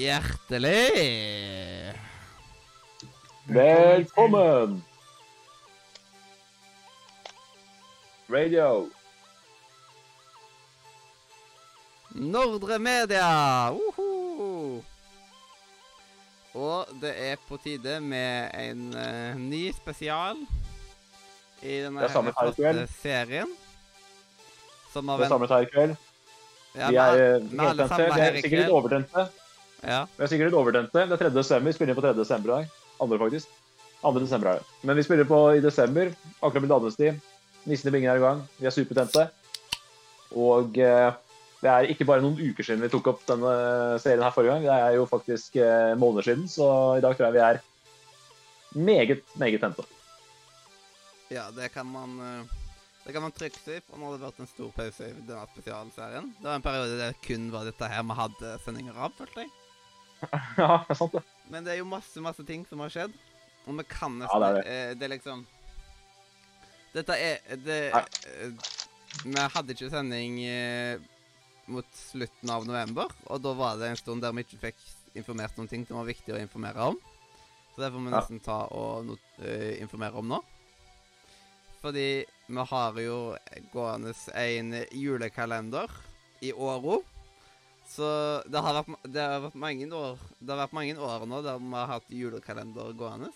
Hjertelig Velkommen! Radio. Nordre Media! Uhu. Og det er på tide med en uh, ny spesial i denne Det flotte serien. Som har Vi er samme her i kveld. Ja, Vi er vi er helt samlet Vi er sikkert litt overtente. Ja. Vi er sikkert litt overtente. Det er 3. desember. Vi spiller inn på 3. desember i dag. Andre, faktisk. 2. desember er det. Men vi spiller på i desember. Akkurat blitt adventstid. Nissen i bingen er i gang. Vi er supertente. Og eh, det er ikke bare noen uker siden vi tok opp denne serien her forrige gang. Det er jo faktisk eh, måneder siden, så i dag tror jeg vi er meget, meget tente. ja, det kan man eh, det kan man trygt si, for nå har det vært en stor pause i denne spesialserien. Det var en periode der det kun var dette her vi hadde sendinger av, følte jeg. Ja, det er sant, det. Men det er jo masse, masse ting som har skjedd. Og vi kan Ja, nesten det er det. eh, det er liksom Dette er det eh, Vi hadde ikke sending eh, mot slutten av november, og da var det en stund der vi ikke fikk informert om ting som var viktig å informere om. Så det får vi Ja. nesten ta og not informere om nå. Fordi vi har jo gående en julekalender i Åro. Så det har, vært, det, har vært mange år, det har vært mange år nå der vi har hatt julekalender gående.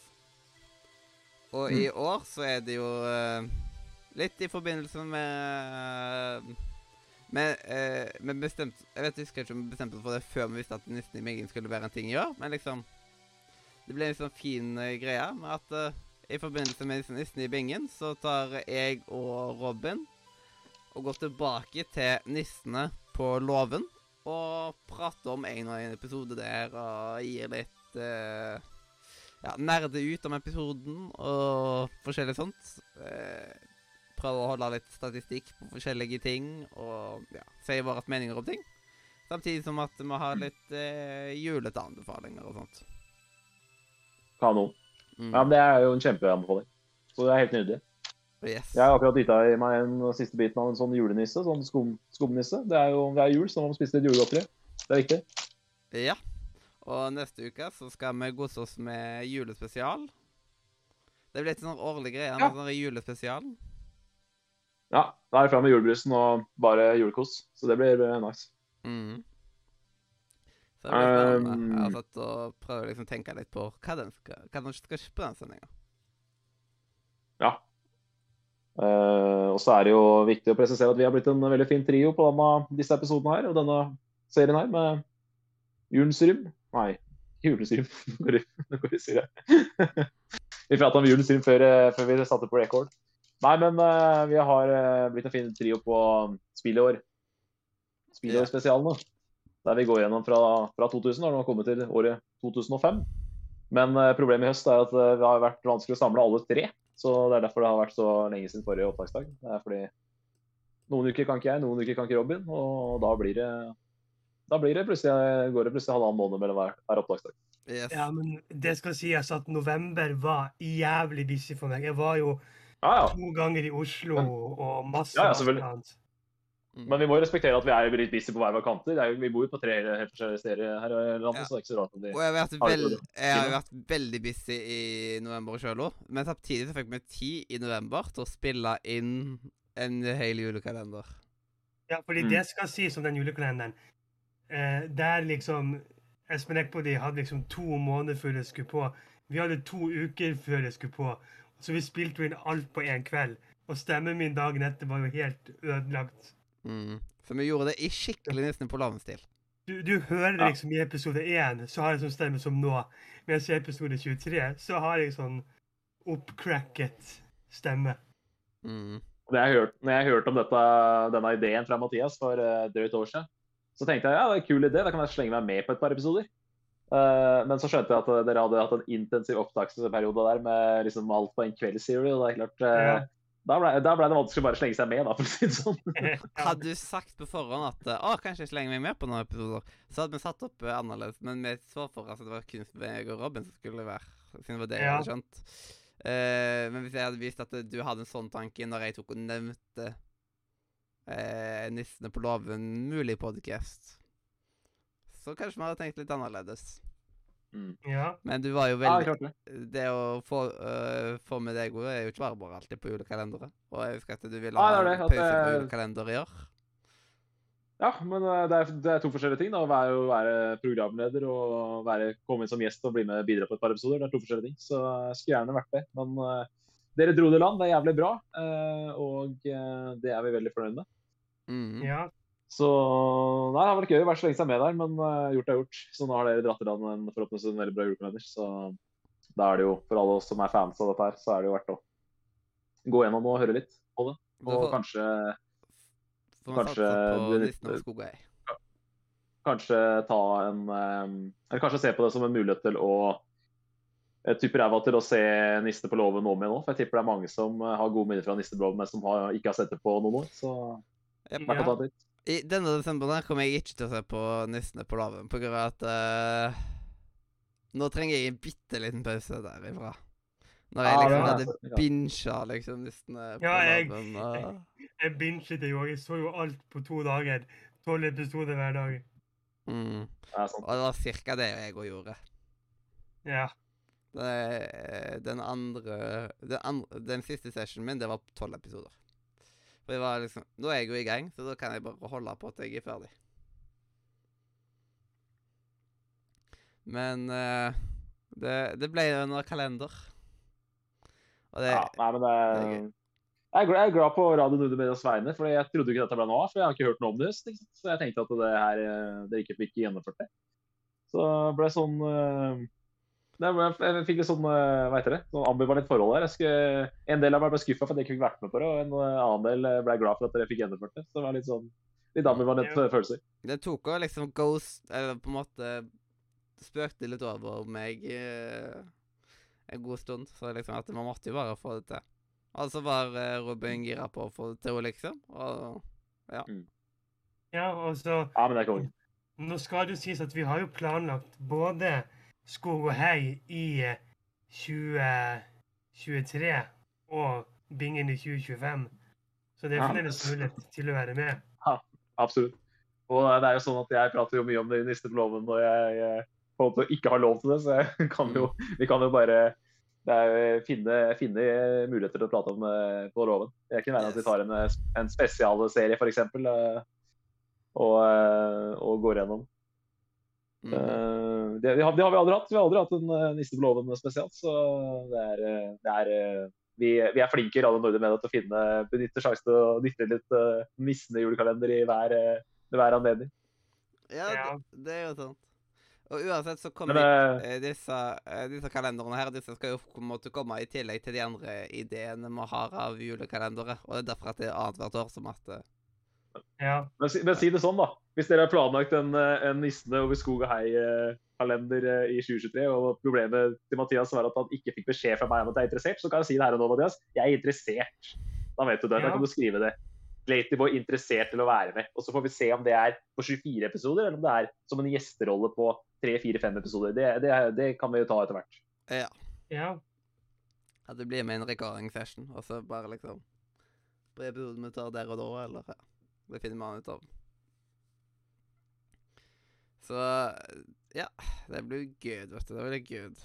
Og i år så er det jo uh, litt i forbindelse med med, eh, med bestemt, Jeg vet jeg husker ikke om vi bestemte oss for det før vi visste at Nissen i Miggen skulle være en ting i år, men liksom Det ble en sånn fin uh, greie med at uh, i forbindelse med Nissen i Bingen så tar jeg og Robin og går tilbake til nissene på låven og prater om en og en episode der og gir litt eh, Ja, nerde ut om episoden og forskjellig sånt. Eh, prøver å holde litt statistikk på forskjellige ting og ja, si våre meninger om ting. Samtidig som at vi har litt eh, julete anbefalinger og sånt. Kanon. Mm. Ja, men Det er jo en kjempeanbefaling. Så det er helt nydelig. Yes. Jeg har akkurat dytta i meg en siste biten av en sånn julenisse. sånn skum, skumnisse. Det er jo det er jul, så man må spise litt julegodteri. Det er viktig. Ja. Og neste uke så skal vi kose oss med julespesial. Det blir litt sånn årlig greie. Ja. Sånn julespesial. Ja, da er det fram med julebrusen og bare julekos. Så det blir eh, nice. Mhm. Så det blir spennende. Um, Jeg har satt og prøvd å liksom tenke litt på hva den skal, hva den skal på den sendinga. Ja. Eh, og så er det jo viktig å presisere at vi har blitt en veldig fin trio på denne, disse episodene her og denne serien her med Julens Rym. Nei, Julens. Nå går det- i går det surr her. vi prata om Julens Rym før, eh, før vi satte på record. Nei, men uh, vi har uh, blitt en fin trio på spill i år. Spillårspesialene. Der vi går gjennom fra, fra 2000, har nå kommet til året 2005. Men uh, problemet i høst er at det har vært vanskelig å samle alle tre. Så det er derfor det har vært så lenge siden forrige opptaksdag. Det er fordi noen uker kan ikke jeg, noen uker kan ikke Robin. Og da blir det da blir det plutselig, går det plutselig halvannen måned mellom hver, hver opptaksdag. Yes. Ja, men det skal sies at november var jævlig busy for meg. Jeg var jo Ja, ja. to ganger i Oslo og masse Ja, annet. Mm. Men vi må jo respektere at vi er litt busy på hver vår kanter. Er jo, vi bor jo på tre helt forskjellige steder her i landet, Ja. så det er ikke så rart om de Og jeg har vært, veld, jeg har vært veldig busy i november sjøl òg. Men samtidig så fikk vi tid i november til å spille inn en hel julekalender. Ja, fordi Mm. det skal sies om den julekalenderen. Eh, der liksom Espen Eckbody hadde liksom to måneder før det skulle på. Vi hadde to uker før det skulle på. Så vi spilte inn alt på én kveld. Og stemmen min dagen etter var jo helt ødelagt. Mm. Så vi gjorde det i skikkelig Nissen på laven-stil. Du, du hører Ja. liksom i episode 1 så har jeg sånn stemme som nå. Mens i episode 23 så har jeg sånn oppcracket stemme. Mm. Når jeg, hørte, hørt om dette, denne ideen fra Mathias for uh, drøyt år siden, så tenkte jeg ja, det er en kul idé, da kan jeg slenge meg med på et par episoder. Uh, men så skjønte jeg at eh, dere hadde hatt en intensiv opptaksperiode der med liksom alt på en kveldsserie. Og det er klart, uh, Ja. Da, ble, da ble det vanskelig å bare slenge seg med, da, for å si det sånn. Hadde du sagt på forhånd at eh, å, kanskje jeg slenger meg med på noen episoder, så hadde vi satt opp eh, annerledes. Men vi så for oss at det var kun meg og Robin som skulle være. Siden det var det jeg Ja. hadde skjønt. Uh, men hvis jeg hadde vist at du hadde en sånn tanke når jeg tok og nevnte uh, Nissene på låven mulig podcast, så kanskje vi hadde tenkt litt annerledes. Mm. Ja. Men du var jo veldig ja, det. Det å få, uh, få med deg òg er jo ikke bare bare alltid på julekalenderen. Og jeg husker at du ville ha ha det er det, pause på julekalender i år. Ja, men eh, det er, det er to forskjellige ting. da, Å være, være programleder og være, komme inn som gjest og bli med og bidra på et par episoder. Det er to forskjellige ting. Så jeg skulle gjerne vært det. Men uh, dere dro det land. Det er jævlig bra. Uh, og eh, det er vi veldig fornøyd med. Mhm. ja. Så nei, det har vært gøy å være så lenge siden jeg er med der, men uh, gjort er gjort. Så nå har dere dratt i land en forhåpentligvis en veldig bra julekalender. Så da er det jo, for alle oss som er fans av dette her, så er det jo verdt å gå gjennom og høre litt på det. Og får- kanskje får man kanskje på skogøy. kanskje ta en eh, Eller kanskje se på det som en mulighet til å jeg tipper ræva til å se Niste på låven om igjen nå. For jeg tipper det er mange som eh, har gode minner fra Niste på låven, men som har, ikke har sett det på noen år. Så Yep. I denne desemberen her kommer jeg ikke til å se på Nissene på låven, av at uh, Nå trenger jeg en bitte liten pause derifra. Når jeg liksom det er- hadde bincha liksom Nissene på Ja, jeg- låven. Og... Jeg binget det jo. Jeg så jo alt på to dager. Tolv episoder hver dag. Mm. Det. Og det var cirka det jeg òg gjorde. Ja. Det, den andre den, andre den siste sessionen min, det var tolv episoder. For jeg var liksom Nå er jeg jo i gang, så da kan jeg bare holde på til jeg er ferdig. Men uh, det, det ble en kalender. Og det Ja, nei, men det det er jeg er glad, på Radio Nude Medias vegne, for jeg trodde ikke dette ble noe av. For jeg har ikke hørt noe om det. Så jeg tenkte at det her, det ikke fikk gjennomført det. Så det ble sånn eh, det Jeg fikk litt sånn eh, hva heter det, sånn ambivalent forhold der. Jeg skulle, en del av meg ble skuffa for at jeg ikke fikk vært med på det, og en eh, annen del eh, ble glad for at dere fikk gjennomført det. Så det var litt sånn litt ambivalent Ja. følelser. Det tok jo liksom ghost Eller på en måte spøkte litt over meg eh, en god stund. Så liksom at man måtte jo bare få det til. Og så var eh, Robin gira på å få det til, liksom. Og ja, og så Ja, men det er konge. Nå skal det jo sies at vi har jo planlagt både Skog og hei i eh, 2023 og Bingen i 2025. Så det er Ja. fremdeles mulighet til å være med. Absolutt. Og det er jo sånn at jeg prater jo mye om det i Niste på låven når jeg, jeg på en måte ikke har lov til det, så kan jo, vi kan jo bare det er, finne, finne muligheter til å prate om det på låven. Det kan være at vi tar en, en spesialserie, f.eks., og, eh, og går gjennom. Mm. Eh, Det, det, har, det har vi aldri hatt. Vi har aldri hatt en eh, Niste på låven spesielt. Så det er, eh, det er vi, vi er flinke i Radio Nordre Media til å finne, benytte sjansen til å nytte litt uh, Nissene-julekalender i hver, uh, hver anledning. Ja, Ja. Det, det er jo sant. Og uansett så kommer Men disse, disse kalenderene her disse skal jo på en måte komme i tillegg til de andre ideene vi har av julekalendere. Og det er derfor at det er annethvert år som at Ja. Men, men si det sånn, da. Hvis dere har planlagt en, eh, en Nissene over skog og hei-kalender i 2023, og problemet til Mathias var at han ikke fikk beskjed fra meg om at jeg er interessert, så kan jeg si det her og nå, Mathias. Jeg er interessert. Da vet du det. Da kan du skrive det. Latyboy interessert til å være med. Og så får vi se om det er på 24 episoder, eller om det er som en gjesterolle på 3-4-5 episoder. Det, det, det kan vi jo ta etter hvert. Ja. ja. At det blir med en recording session, og så bare liksom På episoden vi tar der og da, eller ja. Det finner man ut av. Så ja. Det blir good, vet du. Det blir good.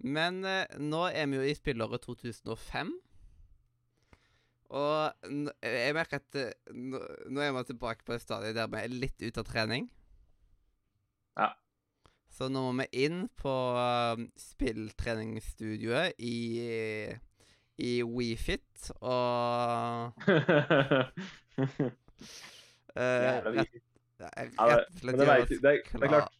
Men eh, nå er vi jo i spillåret 2005. Og jeg merker at eh, nå, nå er vi tilbake på et stadium der vi er litt ute av trening. Ja. Så nå må vi inn på um, spilltreningsstudioet i i WeFit og eh, Jævla viktig. ja, Ja, det- er- klart.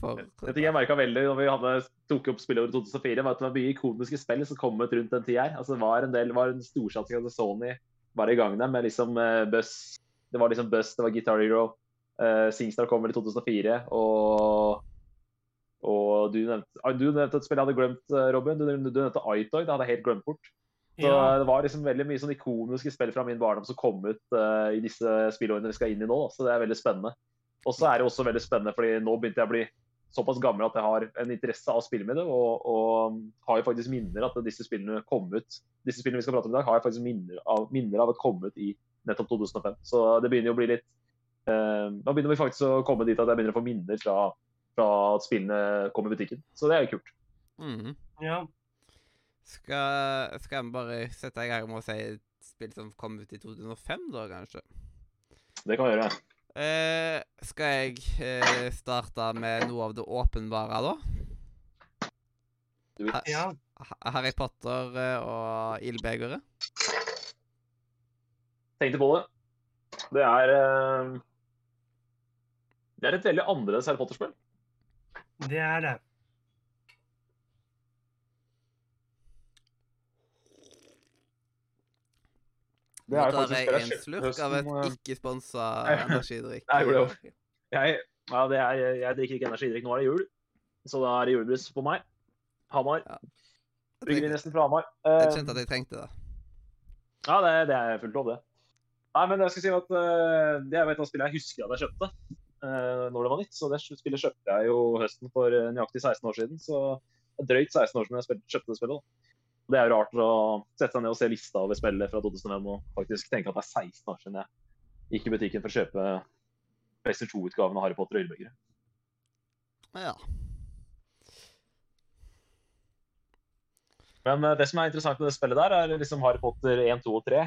for ting jeg merka veldig når vi hadde, tok opp spillet over 2004, var at det var mye ikoniske spill som kom ut rundt den tida her. Altså, det var en del, var en storsatsing at Sony var i gang der med liksom uh, Buzz. Det var liksom Buzz, det var Guitar Hero. Uh, Singstar kom vel i 2004. Og, og du, nevnte, ah, du nevnte et spill jeg hadde glemt, eh, Robin. Du, du nevnte Itog. Det hadde jeg helt glemt bort. Så ja. det var liksom veldig mye sånn ikoniske spill fra min barndom som kom ut uh, i disse spillårene vi skal inn i nå. da. Så det er veldig spennende. Og så er det også veldig spennende, fordi nå begynte jeg å bli såpass gammel at jeg har en interesse av å spille med det, og, og har jo faktisk minner at disse spillene kom ut. Disse spillene vi skal prate om i dag, har jeg faktisk minner av, minner av at kom ut i nettopp 2005. Så det begynner jo å bli litt uh, da begynner vi faktisk å komme dit at jeg begynner å få minner fra, fra at spillene kom i butikken. Så det er jo kult. Mhm. Ja. Skal, skal vi bare sette i gang med å si et spill som kom ut i 2005, da, kanskje? Det kan vi gjøre. Eh, skal jeg eh, starte med noe av det åpenbare, da? Ha ja. Harry Potter eh, og Ildbegeret? Tenkte på det. Det er eh, Det er et veldig annerledes Harry Potter-spill. Det er det. Det Nå er tar faktisk jeg det en slurk av et eh, ikke-sponsa energidrikk. Jeg gjorde Jeg, ja, det er, jeg drikker ikke energidrikk. Nå er det jul, så da er det julebrus på meg. Hamar. Brygger vi nesten fra Hamar. jeg Eh, kjente at jeg trengte det. Ja, det, det er fullt lov, det. Nei, men jeg skal si at uh, det er et av spillene jeg husker at jeg kjøpte uh, når det var nytt. Så det spillet kjøpte jeg jo høsten for nøyaktig 16 år siden. Så det er drøyt 16 år siden jeg spilte, kjøpte det spillet. da. Det er jo rart å sette seg ned og se lista over spillet fra 2005 og faktisk tenke at det er 16 år siden jeg gikk i butikken for å kjøpe PlayStation 2-utgaven av Harry Potter og Ølbegeret. Ja. Men eh, det som er interessant med det spillet der, er liksom Harry Potter 1, 2 og 3.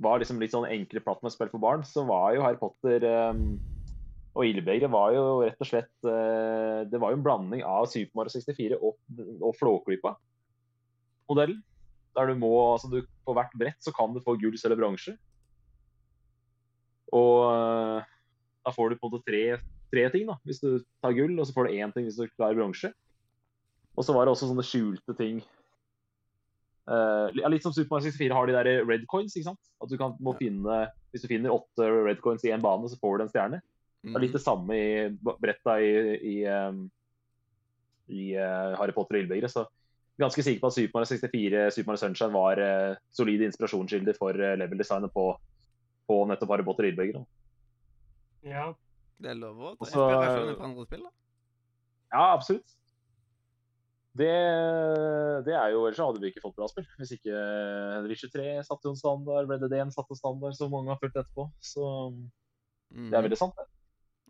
Var liksom litt sånn enkle plattformspill for barn. Så var jo Harry Potter um, og Ildbegeret var jo rett og slett uh, Det var jo en blanding av Super Mario 64 og, og Flåklypa-modellen. Der du må Altså, du, på hvert brett så kan du få gull, sølv bronse. Og uh, da får du på en måte tre, tre ting, da, hvis du tar gull, og så får du én ting hvis du klarer bronse. Og så var det også sånne skjulte ting. Uh, litt som Super Mario 64 har de der red coins. ikke sant? At du kan, må finne, Hvis du finner åtte red coins i en bane, så får du en stjerne. Det er litt det samme i bretta i, i, um, i uh, Harry Potter og Ildbegeret. Ganske sikker på at Super Mario 64 Super Mario Sunshine var eh, solide inspirasjonskilder for uh, level-designet på, på nettopp Harry Potter og Ildbegeret. Ja. Det er lov å ta Og på inspirasjon fra andre spill, da. Ja, absolutt. Det, det er jo Ellers hadde vi ikke fått bra spill. Hvis ikke Witcher 3 satte jo en standard, Red Dead 1 satte en standard som mange har fulgt etterpå. Så det er veldig sant, det.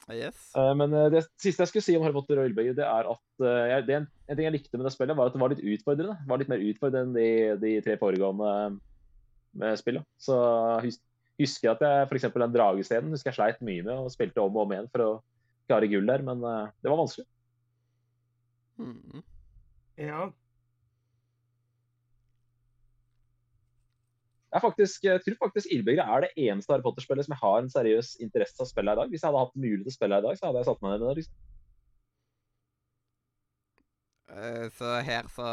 Yes. Eh, Men eh, det siste jeg skulle si om Harry Potter og Ølbegeret, det er at eh, jeg, det, en, en ting jeg likte med det spillet, var at det var litt utfordrende. Det var litt mer utfordrende enn de, de tre foregående spillene. Så hus, husker jeg at jeg f.eks. den dragescenen husker jeg sleit mye med og spilte om og om igjen for å klare gull der, men det var vanskelig. Mm. Ja. Jeg, faktisk, jeg tror faktisk Ildbegeret er det eneste Harry Potter-spillet som jeg har en seriøs interesse av å spille i dag. Hvis jeg hadde hatt mulighet til å spille i dag, så hadde jeg satt meg ned med det. Liksom. Eh, Så her så,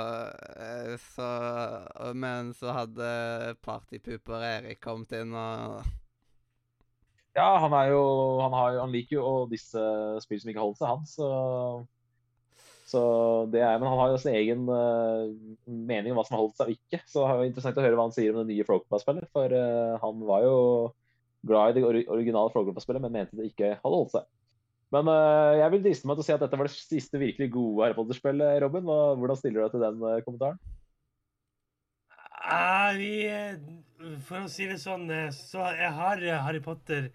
eh, så Men så hadde partypooper Erik kommet inn og Ja, han er jo Han, har jo, han liker jo disse spill som ikke holder seg, han. Så, så det er, men han har jo sin egen uh, mening om hva som har holdt seg og ikke. Så det er jo interessant å høre hva han sier om det nye Frogpa-spillet. For uh, han var jo glad i det originale Frogpa-spillet, men mente det ikke hadde holdt seg. Men uh, jeg vil driste meg til å si at dette var det siste virkelig gode Harry Potter-spillet, Robin. Og hvordan stiller du deg til den kommentaren? Ja, vi For å si det sånn, så jeg har Harry Potter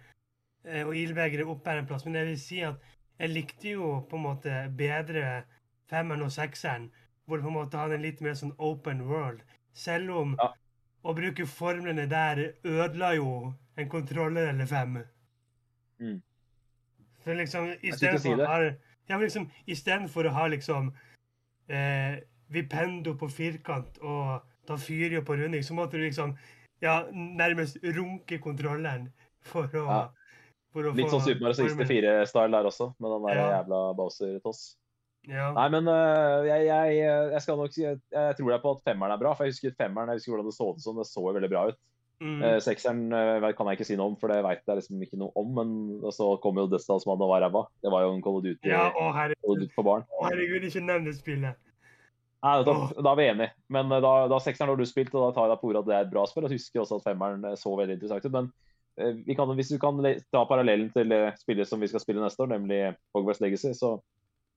og Ildbegeret oppe her en plass, men jeg vil si at jeg likte jo på en måte bedre femmeren og sekseren, hvor på en måte han en litt mer sånn open world. Selv om Ja. å bruke formlene der ødela jo en kontroller eller fem. Mm. For liksom, istedenfor si ja, liksom, å ha liksom eh, Vipendo på firkant og ta Fyrio på runding, så måtte du liksom ja, nærmest runke kontrolleren for å, Ja. for å Litt få sånn Super Mario formen. 64-style der også, med den der Ja. jævla Bowser-toss. Ja. Nei, men uh, jeg, jeg, jeg skal nok si jeg, jeg tror deg på at femmeren er bra. For jeg husker femmeren, jeg husker hvordan det så ut som. Det så jo veldig bra ut. Mm. Uh, sekseren uh, kan jeg ikke si noe om, for det veit jeg liksom ikke noe om. Men så kom jo Destal som hadde var ræva. Det var jo en Call of Duty, ja, å herregud, for barn. å, herregud, ikke nevn det spillet. Nei, da, oh. da er vi enige. Men da, da sekseren har du spilt, og da tar jeg deg på ordet at det er et bra spill. Og husker også at femmeren så veldig interessant ut. Men vi kan, hvis du kan ta parallellen til spillet som vi skal spille neste år, nemlig Hogwarts Legacy, så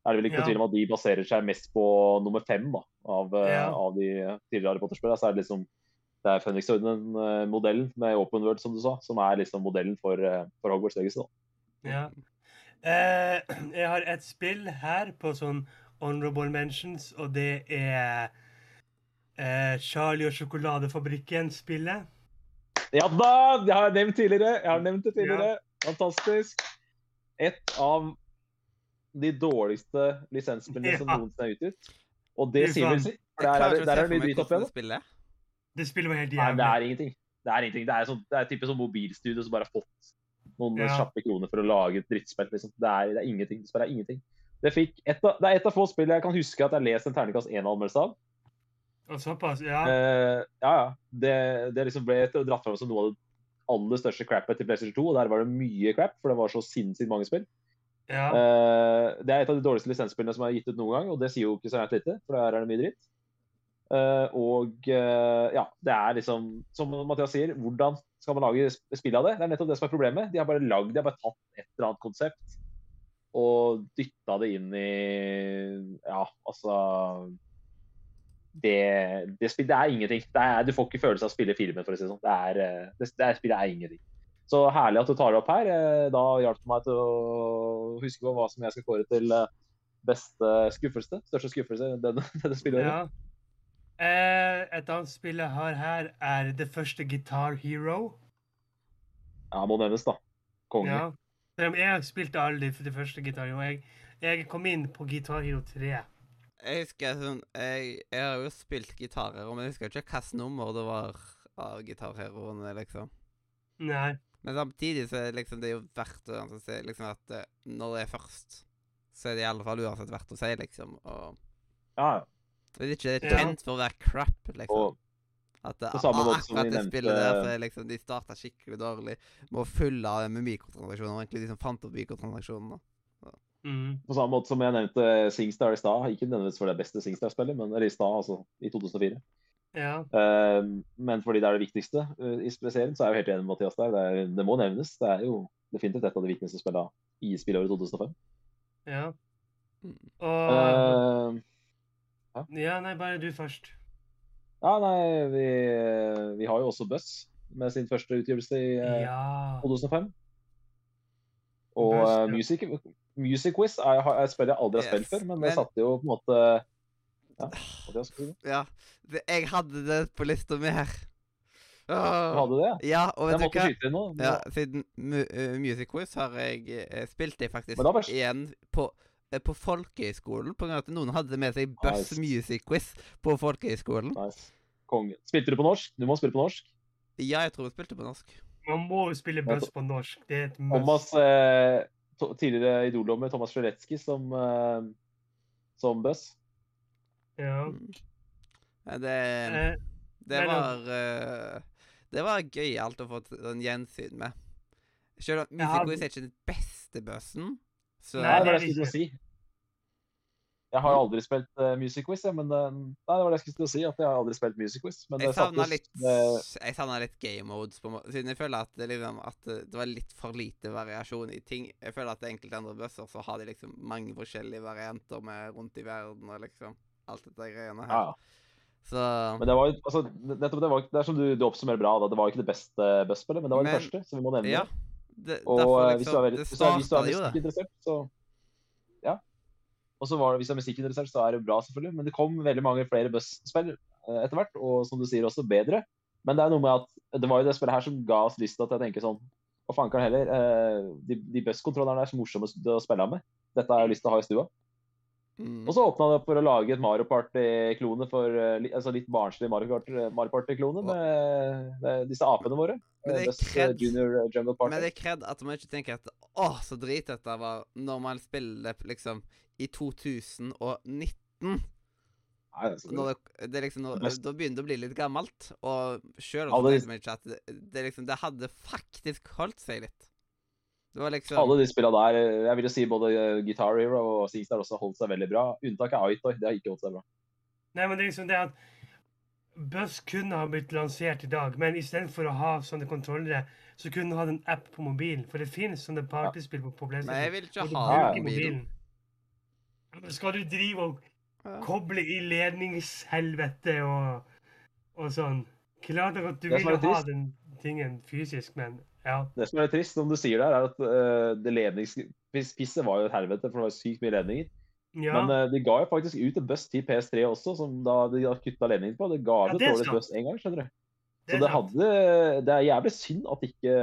er det vel ikke Ja. tvil om at de baserer seg mest på nummer fem da, av, eh, Ja. av de tidligere Harry Potter-spillene. Så er det liksom det er Phoenix Orden-modellen med Open World, som du sa, som er liksom modellen for, eh, for Hogwarts Legacy. Ja. Eh, jeg har et spill her på sånn honorable mentions, og det er eh, Charlie og sjokoladefabrikken-spillet. Ja da! Det har jeg nevnt tidligere. Jeg har nevnt det tidligere. Fantastisk. Et av de dårligste lisensspillene som noensinne er utgitt. Og det sier vel sitt. Der er det er mye dritt drit oppi det. det spillet er. Var helt Nei, det er ingenting. Det er ingenting. Det er, sånn, det er type sånn mobilstudio som bare har fått noen Ja. kjappe kroner for å lage et drittspill. Liksom. Det, er, det er ingenting. Det er ingenting. Det, fikk et av, det er et av få spill jeg kan huske at jeg har lest en terningkast 1-anmeldelse av. Og såpass, ja. Uh, ja, ja. Det, det liksom ble dratt fram som noe av det aller største crappet til PlayStation 2. Og der var det mye crap, for det var så sinnssykt mange spill. Eh, det er et av de dårligste lisensspillene som er gitt ut noen gang, og det sier jo ikke så lite, for der er det mye dritt. Uh, og uh, ja, det er liksom Som Mathias sier, hvordan skal man lage spill av det? Det er nettopp det som er problemet. De har bare lagd, de har bare tatt et eller annet konsept og dytta det inn i Ja, altså det, det, det er ingenting. Det er, du får ikke følelse av å spille filmen, for å si det sånn. Det, det, det spillet er ingenting. Så herlig at du tar det opp her. Eh, Da hjalp det meg til å huske på hva som jeg skal kåre til eh, beste skuffelse. Største skuffelse denne, denne spillåret. ja. Eh, et annet spill jeg har her, er det første Guitar Hero. Ja, må nevnes, da. Konge. Ja. Jeg spilte aldri for det første Guitar Hero. Jeg, jeg kom inn på Guitar Hero 3. Jeg husker sånn jeg, jeg har jo spilt gitarer, men jeg husker ikke hvilket nummer det var av gitarheroene, liksom. Nei. Men samtidig så er det liksom det er jo verdt å si liksom at eh, når det er først, så er det i alle fall uansett verdt å si, liksom. Og Ja, hvis ikke det er Ja. kjent for å være crap, liksom. Og At det, på samme måte som akkurat vi det spillet der, så er liksom de starta skikkelig dårlig med å fylle av med mikrotransaksjoner. og Egentlig de som fant opp mikrotransaksjonene. Mm. på samme måte som jeg nevnte Singstar i stad. Ikke nødvendigvis for det beste Singstar-spillet, men i stad, altså i 2004. Ja. Eh, men fordi det er det viktigste eh, i serien, så er jeg jo helt enig med Mathias der. Det, er, det må nevnes. Det er jo definitivt et av de viktigste spillene i spillåret 2005. ja. Mm. Og uh, Ja, nei, bare du først. ja, nei, vi, vi har jo også Buss med sin første utgivelse i eh, Ja. 2005. Og Buzz, eh, ja. Music, Music Quiz er, er et spill jeg aldri har spilt før, men men- det satte jo på en måte ja? Ja. Det, jeg hadde det på lista mi her. Du hadde det? Ja, og vet du måtte skyte inn nå. Ja, siden mu uh, Music Quiz har jeg uh, spilt det faktisk da igjen på, eh, på folkehøyskolen. På grunn av at noen hadde med seg Buss Nice. Music Quiz på folkehøyskolen. Nice. Konge. Spilte du på norsk? Du må spille på norsk. Ja, jeg tror jeg spilte på norsk. Man må jo spille buss på norsk. Det er et must. Thomas, eh, to, tidligere idoldommer Thomas Sjeletskij som, eh, som Buss. Ja. Mm. Det Eh, det var Det var gøyalt å få en gjensyn med. Selv om Ja, Music Quiz er ikke den beste bøssen. så Nei, det var det jeg skulle si. Jeg har aldri spilt uh, Music Quiz, jeg, men uh, Nei, det var det jeg skulle si. At jeg har aldri spilt Music Quiz. Men Jeg det satte savna litt, uh, litt game modes, på måte, siden jeg føler at det, liksom, at det var litt for lite variasjon i ting. Jeg føler at enkelte andre bøsser så har de liksom mange forskjellige varianter med rundt i verden og liksom alt dette greiene her. ja. Så Men det var altså, nettopp det, var, det er som du, du oppsummerer bra. Da. Det var ikke det beste Buss-spillet, men det var det Men- første, så vi må nevne ja. det. Og eh, hvis, du liksom er, hvis, du er, hvis du er musikkinteressert, så Ja. Og så var det, hvis du er musikkinteressert, så er det bra, selvfølgelig. Men det kom veldig mange flere Buss-spill eh, etter hvert, og som du sier, også bedre. Men det er noe med at det var jo det spillet her som ga oss lyst til at jeg tenker sånn Hva fankeren heller. eh, De, de Buss-kontrollerne er så morsomme å spille med. Dette har jeg lyst til å ha i stua. Mm. Og så åpna det opp for å lage et Mario Party-klone for eh, altså litt barnslig Mario Party-klone med, med disse apene våre. Men det er Eh, eh, kred. Eh. Men det er kred at man ikke tenker at Å, så drit dette var når man spiller liksom i 2019. Nei, det er Når det, det er liksom når, Da begynner det å bli litt gammelt. Og sjøl at det, det, liksom, det hadde faktisk holdt seg litt. Det var liksom Alle de spillene der, eh, jeg vil jo si både eh, Guitar Hero og Singstar også holdt seg veldig bra. Unntaket er Aitoy, det har ikke holdt seg bra. Nei, men det er liksom det at Buzz kunne ha blitt lansert i dag, men istedenfor å ha sånne kontrollere, så kunne du hatt en app på mobilen. For det finnes sånne partyspill på, på Men jeg vil ikke ha bruker mobilen. Skal du drive og koble i ledningshelvete og, og sånn Klart nok at du vil ha den tingen fysisk, men ja. Det som er litt trist, som du sier der, er at uh, det ledningspisset var jo et helvete, for det var sykt mye ledninger. ja. Men uh, de ga jo faktisk ut en buss til PS3 også, som da de har kutta ledningen på. Det ga Ja, ut det er et dårlig sant. buss en gang, skjønner du. det Så det, hadde, det er jævlig synd at ikke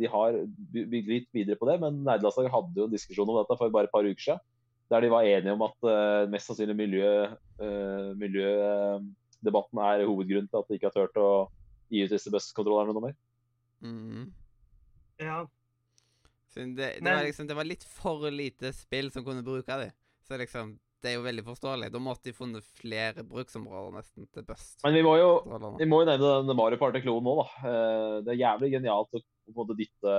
de har by- bygd litt videre på det, men Nerdelandslaget hadde jo en diskusjon om dette for bare et par uker siden. Der de var enige om at uh, mest sannsynlig miljø, uh, miljødebatten er hovedgrunnen til at de ikke har turt å gi ut disse busskontrollerne noe mer. Mhm. Ja. Det, det, Men- var liksom, det var litt for lite spill som kunne bruke dem. Så liksom, det er jo veldig forståelig. Da måtte de funnet flere bruksområder nesten til Bust. Men vi må jo, vi må jo nevne den Mario Party-klonen nå, da. Eh, Det er jævlig genialt å på en måte dytte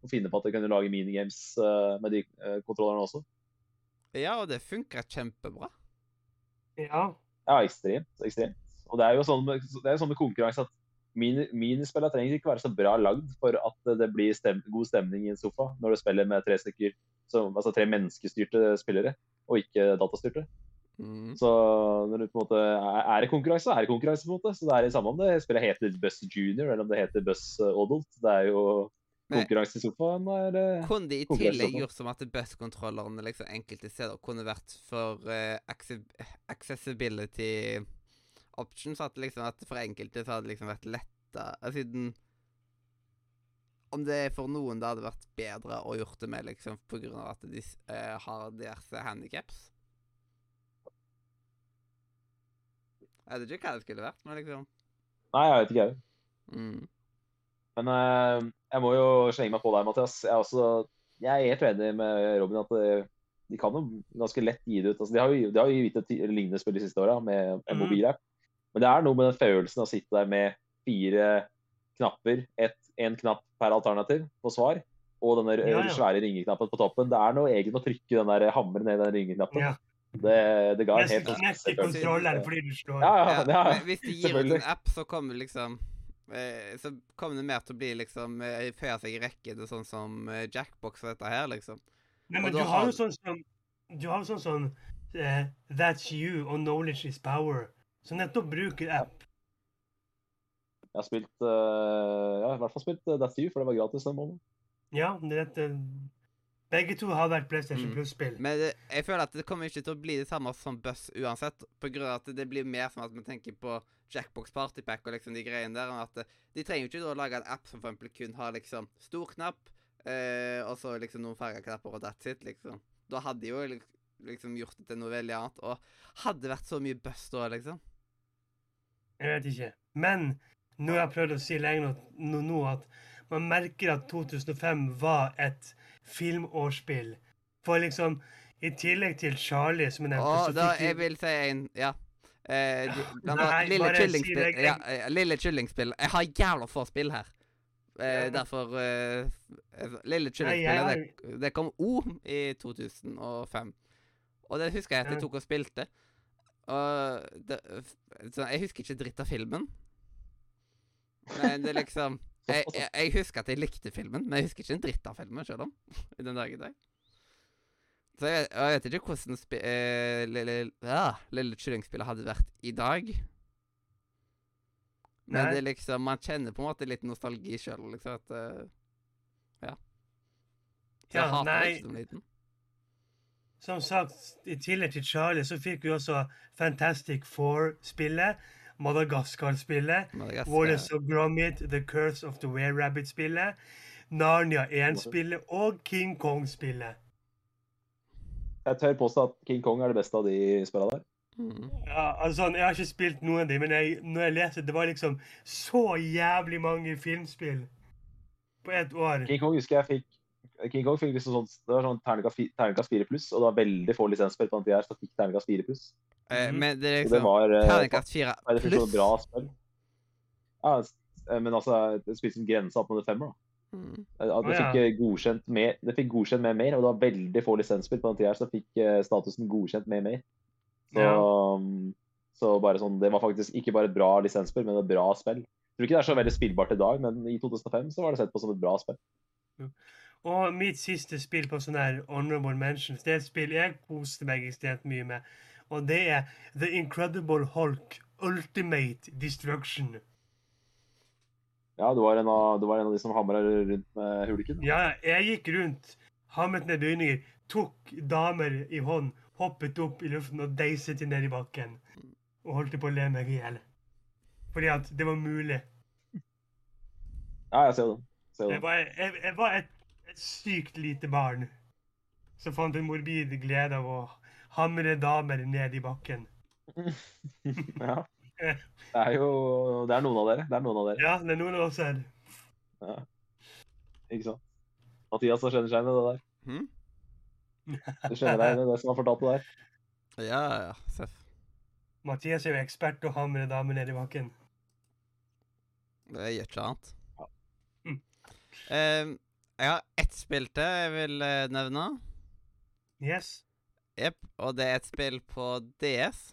Å finne på at du kunne lage minigames eh, med de eh, kontrollerne også. Ja, og det funka kjempebra. Ja. Ja, ekstremt. ekstremt. Og det er jo sånn med, det er sånn med konkurranse at mini, spillere trenger ikke være så bra lagd for at det blir stem, god stemning i en sofa når du spiller med tre stykker, som, altså tre menneskestyrte spillere, og ikke datastyrte. Mm. Så når du på en måte er, det konkurranse, er det konkurranse. på en måte. Så det er det samme om det spillet heter Buss Junior eller om det heter Buss Adult. Det er jo konkurranse i sofaen. Er, Kunne de i tillegg gjort som at buss-kontrollerne liksom enkelte steder kunne vært for uh, accessibility options? At liksom at for enkelte så hadde det liksom vært letta Siden Om det for noen det hadde vært bedre å gjort det med liksom på grunn av at de eh, har diverse handikaps? Jeg vet ikke hva det skulle vært, men liksom Nei, jeg vet ikke, jeg. mm. Men uh, jeg må jo slenge meg på deg, Mathias. Jeg er, også, jeg er helt enig med Robin at det, de kan jo ganske lett gi det ut. Altså, de har jo, de har jo gitt ut lignende spill de siste åra med en Mhm. mobilapp. Men det er noe med den følelsen av å sitte der med fire knapper, én knapp per alternativ på svar, og den Ja, ja. svære ringeknappen på toppen. Det er noe egentlig med å trykke den der hammeren ned i den ringeknappen. ja. Det, det ga en helt Neste kontroll er fordi du slår. Ja, Ja, ja, ja, men hvis de gir ut en app, så kommer liksom eh, Så kommer det mer til å bli liksom eh, føye seg i rekken er sånn som eh, Jackbox og dette her, liksom. Nei, men du har har- jo sånn som Du har jo sånn sånn uh, That's you og Knowledge is power, som nettopp bruker app. Jeg har spilt eh, ja, i hvert fall spilt eh, That's You, for det var gratis den måneden. Ja, det dette Begge to har vært PlayStation Mm. Plus-spill. Men det, jeg føler at det kommer ikke til å bli det samme som Buss uansett. På grunn av at det blir mer som at vi tenker på Jackbox Partypack og liksom de greiene der. og At eh, de trenger jo ikke da å lage en app som for eksempel kun har liksom stor knapp, eh, og så liksom noen fargeknapper og that's it, liksom. Da hadde de jo liksom gjort det til noe veldig annet. Og hadde vært så mye Buss da, liksom. Jeg vet ikke. Men nå har jeg prøvd å si lenge nå, at man merker at 2005 var et filmårsspill. For liksom, i tillegg til Charlie, som jeg nevnte, Åh, da, jeg vil si en Ja. Eh, de, de, Nei, Lille kyllingspill. si. Ja, eh, Lille Kyllingspill. Jeg har jævla få spill her. Eh, Ja. derfor eh, Lille Kyllingspillet, det, det kom O i 2005. Og det husker jeg at jeg tok og spilte. Og det, så jeg husker ikke dritt av filmen. Men det er liksom jeg, jeg, jeg husker at jeg likte filmen, men jeg husker ikke en dritt av filmen selv om. I den dag i dag. Så jeg, vet- jeg vet ikke hvordan spi, eh, lille, ja, lille Kyllingspillet hadde vært i dag. Men Nei. det liksom Man kjenner på en måte litt nostalgi sjøl, liksom. At uh, Ja. Så jeg Ja, hater nei. ikke som liten. Som sagt, i tillegg til Charlie, så fikk vi også Fantastic Four-spillet, Madagaskar-spillet, Madagaskar. Wallace of Gromit, The Curse of the Were-Rabbit-spillet, Narnia 1-spillet og King Kong-spillet. Jeg tør påstå at King Kong er det beste av de spillene der. Mm. Ja, altså, Jeg har ikke spilt noen av dem, men jeg, når jeg leser, det var liksom så jævlig mange filmspill på ett år. King Kong husker jeg fikk King Kong fikk liksom sånn, det var sånn terningkast 4 pluss, og det var veldig få lisensspill på den tida her som fikk terningkast 4 pluss. Eh, Mhm. men det er liksom det liksom var eh, Terningkast fire faktisk et pluss. bra spill. Ja, eh, men altså, det spilte som grense opp mot femmer, da. Mm. Eh, At det fikk godkjent mer, det fikk godkjent med mer, og det var veldig få lisensspill på den tida som fikk statusen godkjent med mer. Så, Ja. um, så bare sånn, det var faktisk ikke bare et bra lisensspill, men et bra spill. Jeg tror ikke det er så veldig spillbart i dag, men i 2005 så var det sett på som et bra spill. Og mitt siste spill på sånn her honorable mentions, det er et spill jeg koste meg ekstremt mye med. Og det er The Incredible Hulk ultimate destruction. Ja, du var en av, du var en av de som hamra rundt med huliken. Ja, jeg gikk rundt, hamret ned bygninger, tok damer i hånd, hoppet opp i luften og deiset dem ned i bakken. Og holdt på å le meg i hjel. Fordi at det var mulig. Ja, jeg ser det. Ser Jeg var, jeg, jeg var et, et sykt lite barn som fant en morbid glede av å hamre damer ned i bakken. Ja. Det er jo Det er noen av dere. Det er noen av dere. Ja, det er noen av oss her. Ikke sant? Mathias har kjenner seg igjen i det der. Hmm? Du kjenner deg igjen i det som har fortalt det der. Ja, ja, Seff. Mathias er jo ekspert på å hamre damer ned i bakken. Det gjør ikke annet. Ja. Mm. Eh, jeg har ett spill til jeg vil eh, nevne. Yes. Jepp. Og det er et spill på DS.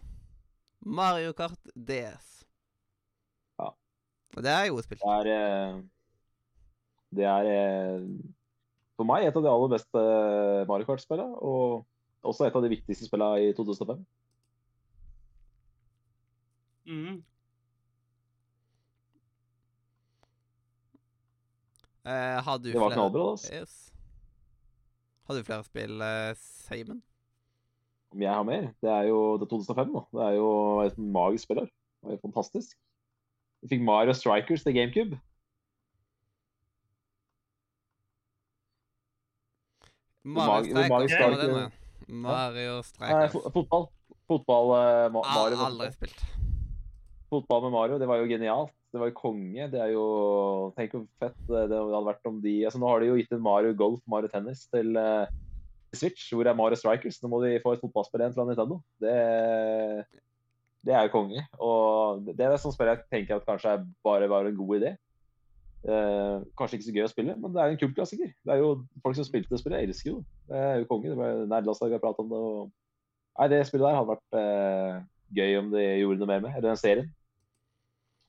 Mario Kart DS. Ja. Og det er gode spill. Det er eh, Det er eh, for meg et av de aller beste Mario Kart-spillene, og også et av de viktigste spillene i 2005. Mhm. Har du Det var flere knallbra. Altså. Yes. Har du flere spill, uh, Simon? Om jeg har mer? Det er jo det 2005, da. Det er jo et magisk spill her. Det var jo fantastisk. Vi fikk Mario Strikers til GameCube. Mario Strikers, ikke- nå? Mario Nei, Strikers. fo- fotball. Fotball uh, Ma Mario. Aldri spilt. Fotball med Mario, det var jo genialt. Det var jo konge. Det er jo Tenk hvor fett det det hadde vært om de altså Nå har de jo gitt en Mario Golf, Mario Tennis til uh, Switch. Hvor er Mario Strikers? Nå må de få et fotballspill igjen fra Nintendo. Det, det er jo konge. Og det er et sånt spill jeg tenker at kanskje bare var en god idé. Uh, kanskje ikke så gøy å spille, men det er en kultklassiker. Det er jo Folk som spilte det spillet, elsker jo det. Er jo konge. Det var Nerdelandslaget har pratet om det. Og... Nei, det spillet der hadde vært uh, gøy om de gjorde noe mer med. Eller den serien.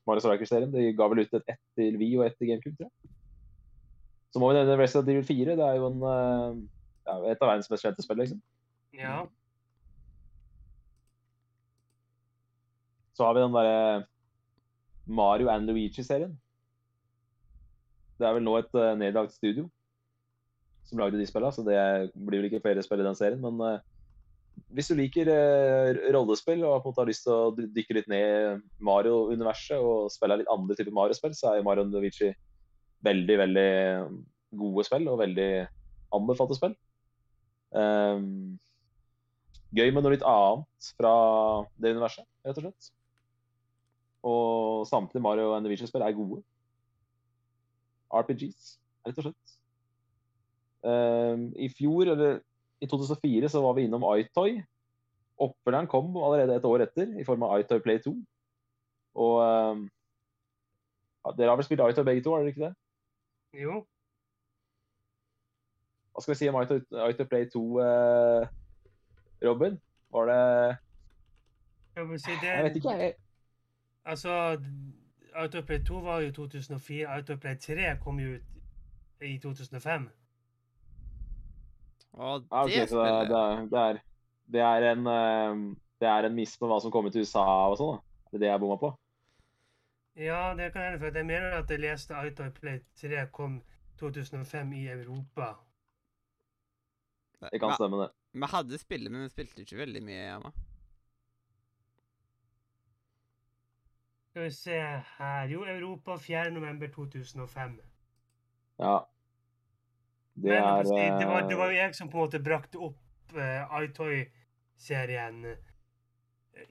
Mario Strikers-serien. De ga vel ut et ett til Wii og ett til GameCube, tror jeg. Så må vi nevne Resident Evil 4. Det er jo en, eh, ja, et av verdens mest kjente spill, liksom. Ja. Så har vi den derre Mario and Luigi-serien. Det er vel nå et uh, nedlagt studio som lagde de spillene, så det blir vel ikke flere spill i den serien. Men eh, hvis du liker eh, rollespill og på en måte har lyst til å dykke litt ned i Mario-universet og spille litt andre typer Mario-spill, så er Mario Novici veldig, veldig gode spill og veldig anbefalte spill. Um, gøy med noe litt annet fra det universet, rett og slett. Og samtlige Mario og Luigi-spill er gode. RPGs, rett og slett. Um, I fjor, eller i 2004, så var vi innom iToy. Oppfølgeren kom allerede et år etter, i form av iToy Play 2. Og um, ja, Dere har vel spilt iToy begge to, har dere ikke det? Jo. Hva skal vi si om iToy, iToy Play 2, eh, Robin? Var det Jeg vil si det Jeg vet ikke, jeg. Altså, Play 2 var jo 2004. iToy Play 3 kom jo ut i 2005. Og Ja, okay, det så det, det, er, det, er, en, eh, det er en miss med hva som kommer til USA og sånn, da. Det er det jeg bomma på. Ja, det kan hende, for jeg mener at jeg leste Autoplay 3 kom 2005 i Europa. Det kan stemme, det. vi hadde spillet, men vi spilte ikke veldig mye hjemme. Skal vi se her Jo, Europa 4. november 2005. Ja. Det Men er det, var, det var eh, jo jeg som på en måte brakte opp uh, iToy-serien eh,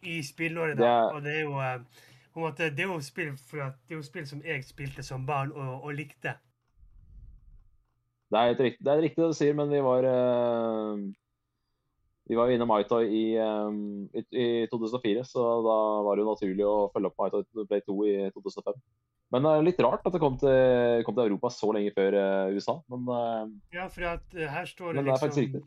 i spillåret. Da. er- Og det er jo uh, på en måte, det er jo spill, er jo spill som jeg spilte som barn og, og likte. Det er, riktig, det er riktig det du sier, men vi var eh, Vi var jo innom iToy i, um, i, i 2004, så da var det jo naturlig å følge opp med Play 2 i 2005. Men det er litt rart at det kom til, kom til Europa så lenge før eh, USA. Men uh, Ja, for at eh, her står det det er faktisk liksom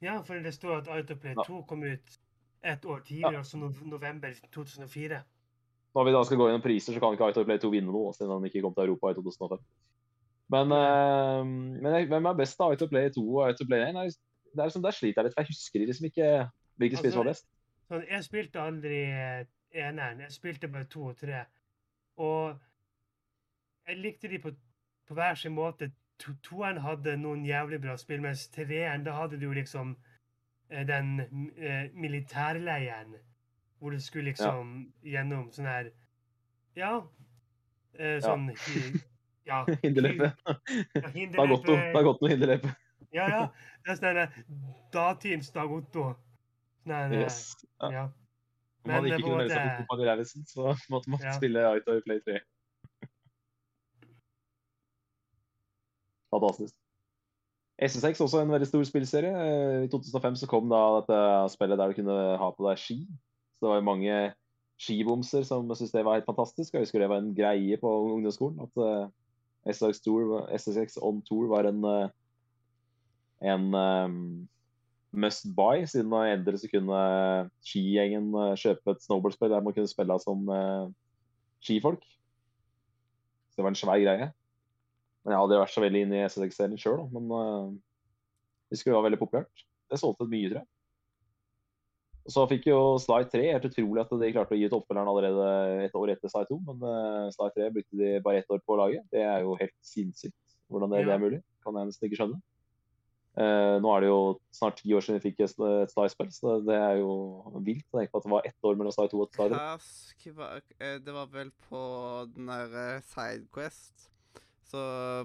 Ja, for det står at Autoplay Ja. 2 kom ut ett år tidligere, altså no november 2004. når vi da skal gå gjennom priser, så kan ikke iToy Play 2 vinne noe, siden han ikke kom til Europa i 2005. Men, eh, men hvem er best av iToy Play 2 og iToy Play 1? Nei, Det er liksom, Der sliter jeg litt, for jeg husker liksom ikke hvilke spiller som var best. Sånn, jeg spilte aldri eneren. Jeg spilte bare to og tre. Og jeg likte de på, på hver sin måte. To, toeren hadde noen jævlig bra spill, mens treeren, da hadde du liksom eh, den eh, militærleiren. Hvor du skulle liksom gjennom sånn her Ja. Eh, sånn ja. Ja. hinderløpe. Ja, noe, det er godt noe hinderløype. Ja, ja. Det er sånn Dag Otto. Sånn eh, Yes. Ja. ja. Om man hadde ikke kunnet melde seg på Kompani Lauritzen, så måtte man Ja. spille Out of Play 3. Fantastisk. SSX også en veldig stor spillserie. Eh, I 2005 så kom da dette spillet der du kunne ha på deg ski. Så det var jo mange skibomser som syntes det var helt fantastisk. Jeg husker det var en greie på ungdomsskolen. At eh, SSX, Tour, SSX On Tour var en, eh, en eh, must buy, siden endelig så kunne skigjengen eh, kjøpe et snowboardspill der man kunne spille som eh, skifolk. Så det var en svær greie. Men jeg hadde vært så veldig inne i SSX-serien sjøl, men uh, det skulle være veldig populært. Det solgte mye, tror jeg. Og så fikk jo Slide 3 Helt utrolig at de klarte å gi ut oppfølgeren allerede et år etter Slide 2, men uh, Slide 3 brukte de bare ett år på å lage. Det er jo helt sinnssykt hvordan det, det er mulig. Kan jeg nesten ikke skjønne. Eh, nå er det jo snart ti år siden vi fikk et Slide-spill, så det er jo vilt å tenke på at det var ett år mellom Star 2 og Star 3. Hva sk- hva- eh, Det var vel på den der eh, Sidequest Så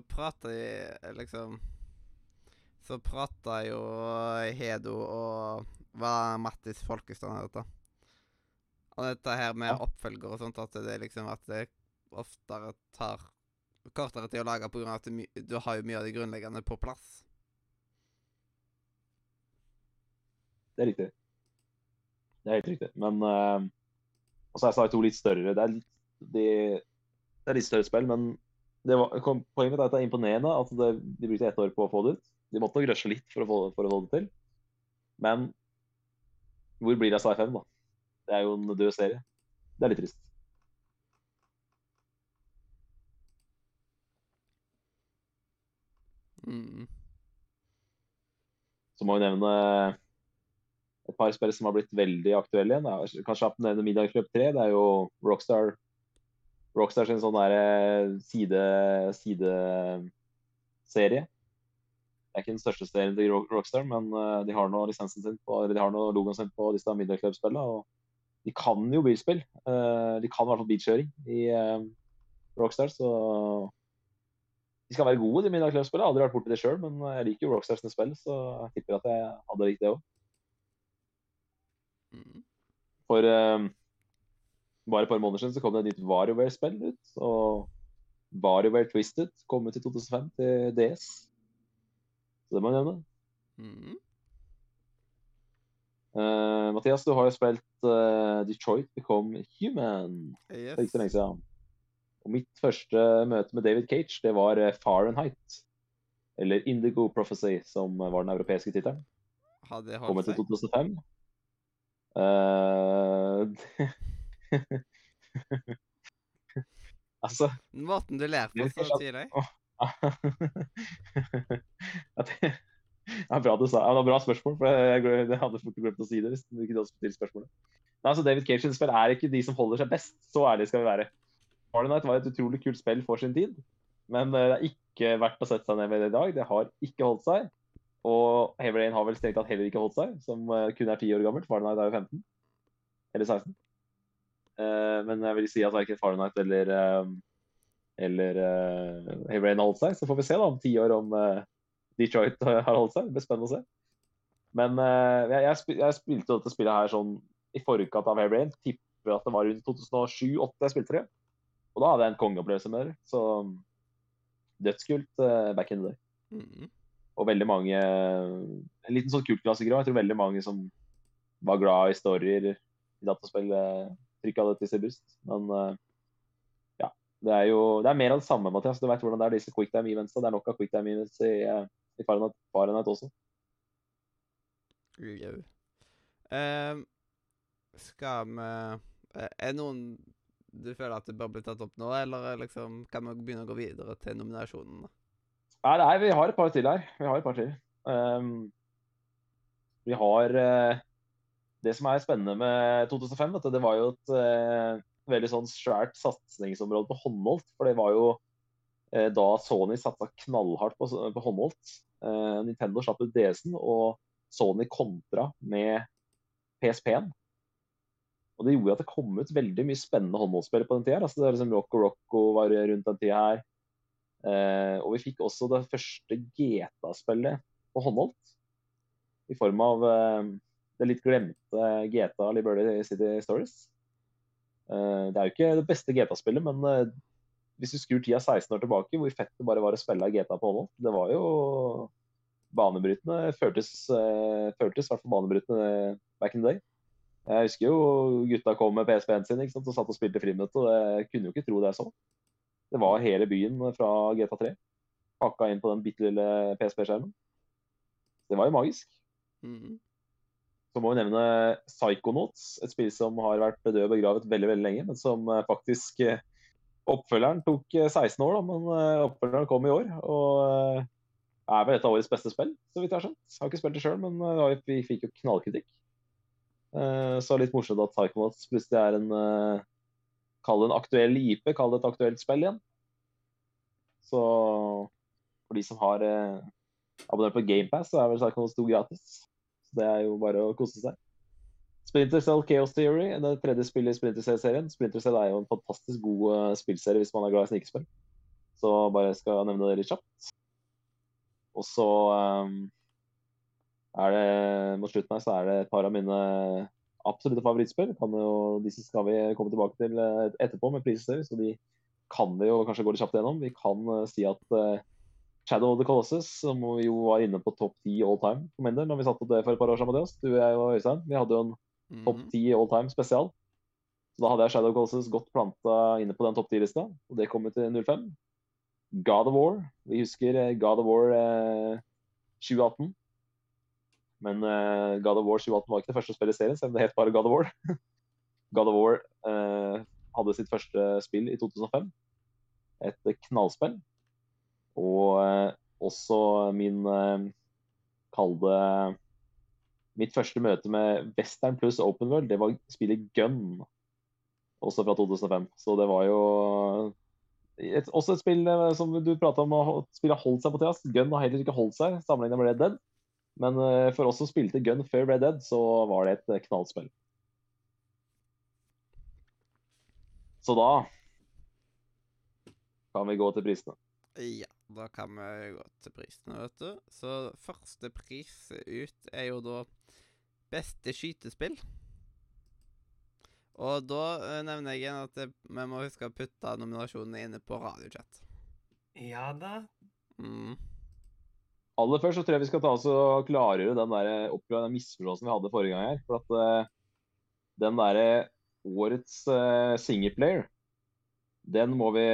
prata de liksom Så prata jo Hedo og Hva Mattis Folkestad dette? Og dette her med Ja. oppfølger og sånt, at det liksom at det oftere tar kortere tid å lage pga. at du har jo mye av det grunnleggende på plass. Det er riktig. Det er helt riktig. Men uh, Og så er Sly 2 litt større. Det er litt, de, det er litt større spill, men det var, kom, poenget er at det er imponerende at det, de brukte ett år på å få det ut. De måtte nok rushe litt for å, få, for å få det til. Men hvor blir det av Sly 5, da? Det er jo en død serie. Det er litt trist. Mm. Så må vi nevne et par spillere som har blitt veldig aktuelle igjen. Kanskje kjapt nevne Middagsklubb 3. Det er jo Rockstar Rockstar sin sånn derre side, sideserie. Det er ikke den største serien til Rockstar, men eh, de har nå lisensen sin på, eller de har nå logoen sin på disse Middag Club-spillene. Og de kan jo bilspill. Eh, De kan i hvert fall bilkjøring i eh, Rockstar, så de skal være gode, de Middag Club-spillene. Aldri vært borti det sjøl, men jeg liker jo Rockstars spill, så jeg tipper at jeg hadde likt det òg. For um, bare et par måneder siden så kom det et nytt WarioWare-spill ut. Og WarioWare Twisted kom ut i 2005 til DS. Så det må jeg nevne. Mm. Uh, Mathias, du har jo spilt uh, Detroit Become Human Yes. er ikke så lenge siden. Og mitt første møte med David Cage, det var Fahrenheit. Eller Indigo Prophecy, som var den europeiske tittelen. Det Kom ut i 2005. Eh, altså Måten du ler på så tidlig? Ja, det er bra du sa det var bra spørsmål. for Jeg, jeg, jeg hadde ikke glemt å si det hvis du ikke hadde stilt spørsmålet. Nei, altså David Cage spill er ikke de som holder seg best. Så ærlig skal vi være. Harden Night var et utrolig kult spill for sin tid, men det er ikke verdt å sette seg ned med det i dag. Det har ikke holdt seg. Og Heavy har vel strengt tatt heller ikke holdt seg, som eh, kun er 10 år gammelt. Fahrenheit er jo 15. Eller 16. Eh, men jeg vil si at verken Fahrenheit eller eh, eller Heavy har holdt seg. Så får vi se da om ti år om Detroit har holdt seg. Det blir spennende å se. Men jeg, spil, jeg spilte dette spillet her sånn i forkant av Heavy. Tipper at det var rundt 2007-2008 jeg spilte det. Og da hadde jeg en kongeopplevelse med det. Så dødskult back in the day. Mm. Og veldig mange En liten sånn kultklassiker òg. Jeg tror veldig mange som var glad i storyer i dataspill, eh, trykka det til sitt bryst. Men eh, ja. Det er jo det er mer av det samme, Mathias. Du vet hvordan det er disse quicktime events. Det er nok av quicktime events i, eh, i Fahrenheit, Fahrenheit også. Uh, Ehm, skal vi uh, Er noen du føler at det bør bli tatt opp nå, eller er liksom, kan vi begynne å gå videre til nominasjonene? Nei, nei, vi har et par til her. Vi har et par til. Um, vi har uh, det som er spennende med 2005, vet det var jo et uh, veldig sånn svært satsingsområde på håndholdt. For det var jo uh, da Sony satsa knallhardt på, på håndholdt. Nintendo slapp ut DS-en, og Sony kontra med PSP-en. Og det gjorde at det kom ut veldig mye spennende håndholdsspill på den tida. Altså, det er liksom Rocco Rocco var rundt den tida her. Eh, og vi fikk også det første GTA-spillet på håndholdt. I form av eh, det litt glemte GTA Liberty City Stories. Eh, det er jo ikke det beste GTA-spillet, men hvis du skrur tida 16 år tilbake, hvor fett det bare var å spille GTA på håndholdt, det var jo banebrytende. Føltes, føltes i hvert fall banebrytende back in the day. Jeg husker jo gutta kom med PSP-en sin ikke sant, og satt og spilte friminutt, og jeg kunne jo ikke tro det jeg så. Det var hele byen fra GTA3 pakka inn på den bitte lille PSP-skjermen. Det var jo magisk. Mhm. Så må vi nevne Psychonauts, et spill som har vært død og begravet veldig veldig lenge, men som eh, faktisk eh, Oppfølgeren tok eh, 16 år, da, men eh, oppfølgeren kom i år. Og eh, er vel et av årets beste spill, så vidt jeg har skjønt. Jeg har ikke spilt det sjøl, men eh, vi fikk jo knallkritikk. Eh, Så litt morsomt at Psychonauts plutselig er en eh, Kall det en aktuell IP, kall det et aktuelt spill igjen. Så for de som har eh, abonnert på GamePass, så er vel Psychonauts 2 gratis. Så det er jo bare å kose seg. Splinter Cell Chaos Theory, det tredje spillet i Splinter Cell-serien. Splinter Cell er jo en fantastisk god eh, spillserie hvis man er glad i snikespill. Så bare skal jeg nevne det litt kjapt. Og så um, er det mot slutten her så er det et par av mine absolutte favorittspill. Kan jo, disse skal vi komme tilbake til eh, etterpå med priser, så de kan vi jo kanskje gå litt kjapt gjennom. Vi kan eh, si at eh, Shadow of the Colossus, som vi jo var inne på topp 10 all time for min del, når vi satte opp det for et par år siden, Mathias. Du, jeg og Øystein. Vi hadde jo en topp ti 10 all time spesial. Så da hadde jeg Shadow of Colossus godt planta inne på den topp 10-lista, og det kom jo til 05. God of War. Vi husker God of War eh, 2018. Men uh, God of War 2018 var ikke det første spillet i serien, selv om det het bare God of War. God of War uh, hadde sitt første spill i 2005. Et knallspill. Og uh, også min uh, Kall det Mitt første møte med western pluss open world, det var spillet Gun. Også fra 2005. Så det var jo et, også et spill eh, som du prata om å spille holdt seg på Theas. Gun har heller ikke holdt seg sammenlignet med Red Dead. Men eh, for oss som spilte Gun før Red Dead, så var det et eh, knallspill. Så da kan vi gå til prisene. Ja, da kan vi gå til prisene, vet du. Så første pris ut er jo da beste skytespill. Og da eh, nevner jeg igjen at det, vi må huske å putte nominasjonene inne på radiochat. Ja da. Mm. Aller først så tror jeg vi skal ta oss og klargjøre den der oppklare den misforståelsen vi hadde forrige gang her. For at uh, den derre årets uh, singleplayer, den må vi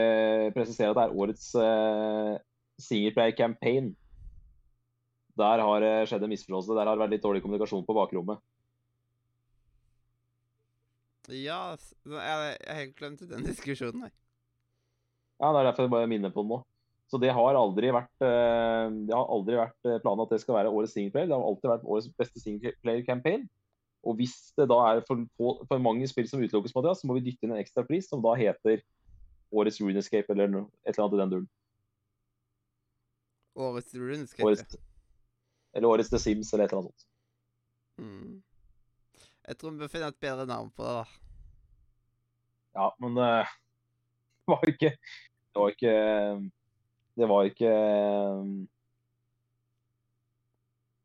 presisere at det er årets uh, singleplayer campaign. Der har det skjedd en misforståelse. Der har det vært litt dårlig kommunikasjon på bakrommet. Ja, jeg, har helt glemt den diskusjonen, jeg. Ja, Det er derfor jeg bare minner på den nå. Så det har aldri vært eh, det har aldri vært eh, planen at det skal være årets singleplayer. Det har alltid vært årets beste singleplayer campaign. Og hvis det da er for, for mange spill som utelukkes, Mathias, så må vi dytte inn en ekstra pris som da heter årets Runescape eller noe, et eller annet i den duren. Årets runescape. Årets, eller årets The Sims eller et eller annet sånt. Mm. Jeg tror vi bør finne et bedre navn på det, da. Ja, men uh, det var ikke Det var ikke Det var ikke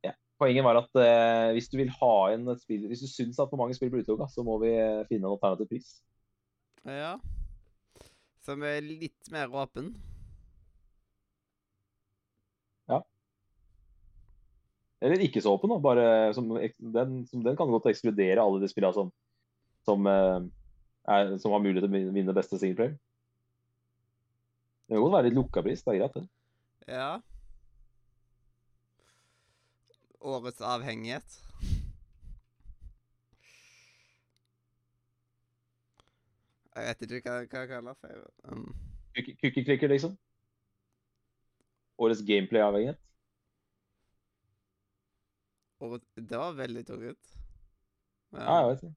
ja. Poenget var at eh, hvis du vil ha inn et spill Hvis du syns at for mange spill blir utelukka, så må vi eh, finne en alternativ pris. Ja. Som er litt mer åpen. Eller ikke så åpen, da. Bare som, den, som, den kan godt ekskludere alle de spillene som, som, eh, er, som har mulighet til å vinne beste singleplayer. Det kan godt være litt lukka pris. Det er greit, det. Ja. Årets avhengighet. Jeg vet ikke hva hva jeg kaller det. Um, Kukkeklikker, liksom. Årets gameplay-avhengighet. det var veldig tungt. Ja, jeg vet det.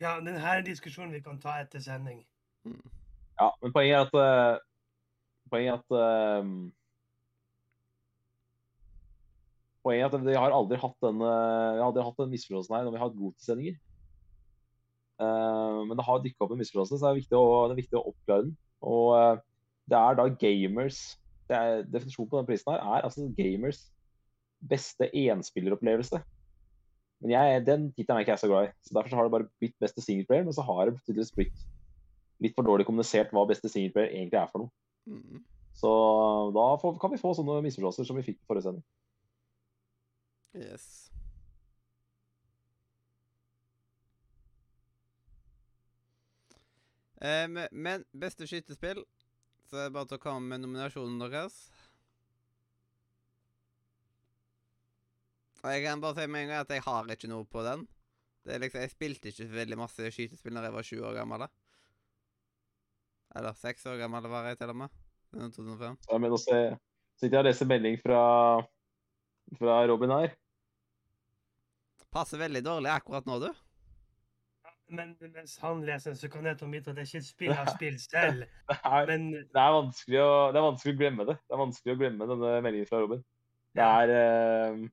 Ja, denne her er en diskusjon vi kan ta etter sending. Ja, men poenget er at eh, Poenget at um, Poenget at vi har aldri hatt den, vi har aldri hatt den misforståelsen her når vi har hatt godsendinger. Uh, men det har dykka opp en misforståelse, så det er viktig å, det er viktig å oppklare den. Og uh, det er da gamers det er, Definisjonen på den prisen her er altså gamers beste enspilleropplevelse. Men jeg, den tittelen er ikke jeg så glad i. så Derfor så har det bare blitt beste singleplayer, men så har det tydeligvis blitt litt for dårlig kommunisert hva beste singleplayer egentlig er for noe. Mm. Så da får, kan vi få sånne misforståelser som vi fikk på forrige sending. Yes. Em, men beste skytespill Så er det bare til å komme med nominasjonen deres. Og jeg kan bare si med en gang at jeg har ikke noe på den. Det er liksom, Jeg spilte ikke så veldig masse skytespill da jeg var 20 år gammel. da. Eller seks år gammel var jeg til og med. Det er 2005. Ja, men også sitter jeg og leser melding fra, fra Robin her. Passer veldig dårlig akkurat nå, du. Men mens han leser, så kan jeg ta mitt at det er ikke et spill jeg har spilt selv. Det er, Men det, er vanskelig å, det er vanskelig å glemme det. Det er vanskelig å glemme denne meldingen fra Robin. Det er uh,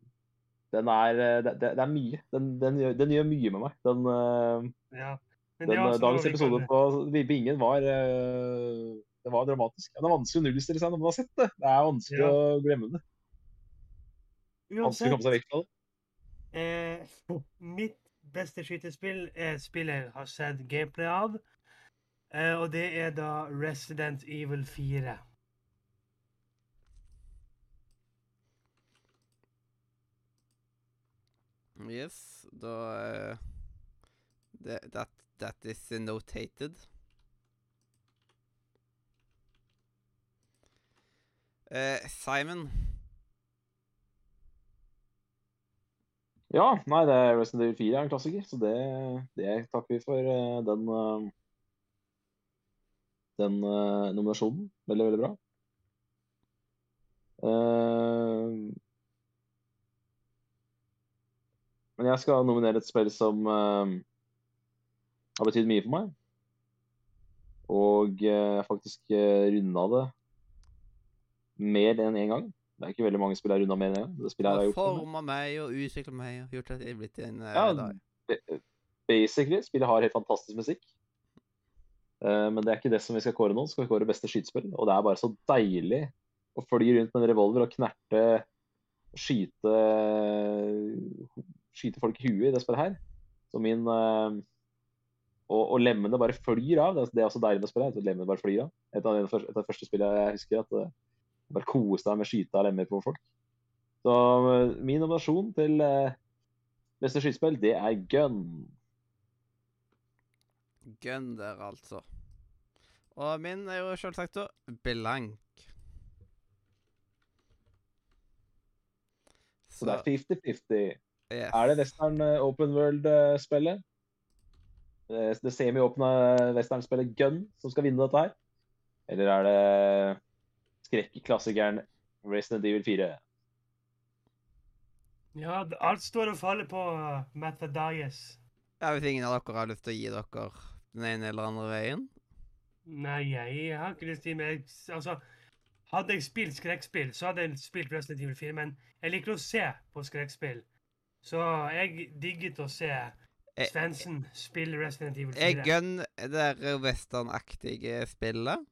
Den er eh, det, det det er mye. Den, den, gjør, den gjør mye med meg. Den, uh, ja. Men den det eh, dagens episode på Bingen var eh, Det var dramatisk. Ja, det er vanskelig å nullstille seg når man har sett det. Det er vanskelig Ja. å glemme det. Vanskelig å komme seg vekk fra det. Eh, mitt beste skytespill er spill jeg har sett gameplay av. Eh, og det er da Resident Evil 4. Yes, da eh, det, that, that is notated. Uh, Simon. Ja, nei, det er Resident Evil 4 er en klassiker, så det, det takker vi for eh, den eh, den nominasjonen. Veldig, veldig bra. Uh, men jeg skal nominere et spill som eh, har betydd mye for meg. Og eh, jeg faktisk uh, runda det mer enn én gang. Det er ikke veldig mange spill jeg har runda mer enn én gang. Det spillet jeg har gjort forma meg og utvikla meg og gjort at jeg er blitt en eh, Ja, dag. Basically, spillet har helt fantastisk musikk. Eh, men det er ikke det som vi skal kåre nå. Vi skal kåre beste skytespill. Og det er bare så deilig å fly rundt med en revolver og knerte Skyte Skyte folk i huet i det spillet her. Så min eh, og, og lemmene bare flyr av. Det er, er også deilig med spillet. at Lemmene bare flyr av. Et av de første, et av de første spillene jeg husker. at det bare koste deg med å skyte av lemmer på folk. Så eh, min nominasjon til eh, beste skytespill, det er Gun. Gun der, altså. Og min er jo selvsagt da blank. Så det er 50-50. yes. Er det western eh, open world-spillet? Det semiåpne westernspillet Gun som skal vinne dette her? Eller er det skrekkeklassikeren Resident Evil 4? Ja, alt står og faller på uh, Mathadias. Ja, Hvis ingen av dere har lyst til å gi dere den ene eller andre veien? Nei, jeg har ikke lyst til å jeg, Altså, hadde jeg spilt skrekkspill, så hadde jeg spilt Resident Evil 4, men jeg liker å se på skrekkspill. Så jeg digget å se Eh, Svendsen spill Resident Evil 4. Er Gun det westernaktige spillet?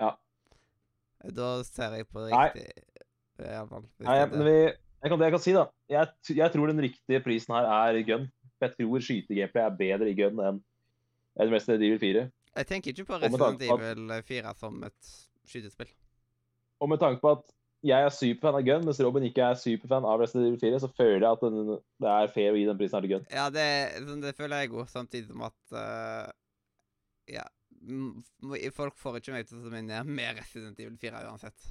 Ja. Da ser jeg på det riktig Nei, ja, man, Nei, men vi, jeg kan, det jeg kan si, da. Jeg, jeg tror den riktige prisen her er Gun. Jeg tror skytegameplay er bedre i Gun enn en Resident Evil 4. Jeg tenker ikke på Resident Evil 4 som et skytespill. Og med tanke på at jeg er superfan av Gun, mens Robin ikke er superfan av Resident Evil 4, så føler jeg at den, det er fair å gi den prisen her til Gun. Ja, det, det føler jeg òg, samtidig som at uh, Ja. Folk får ikke meg til å minne med Resident Evil 4 uansett.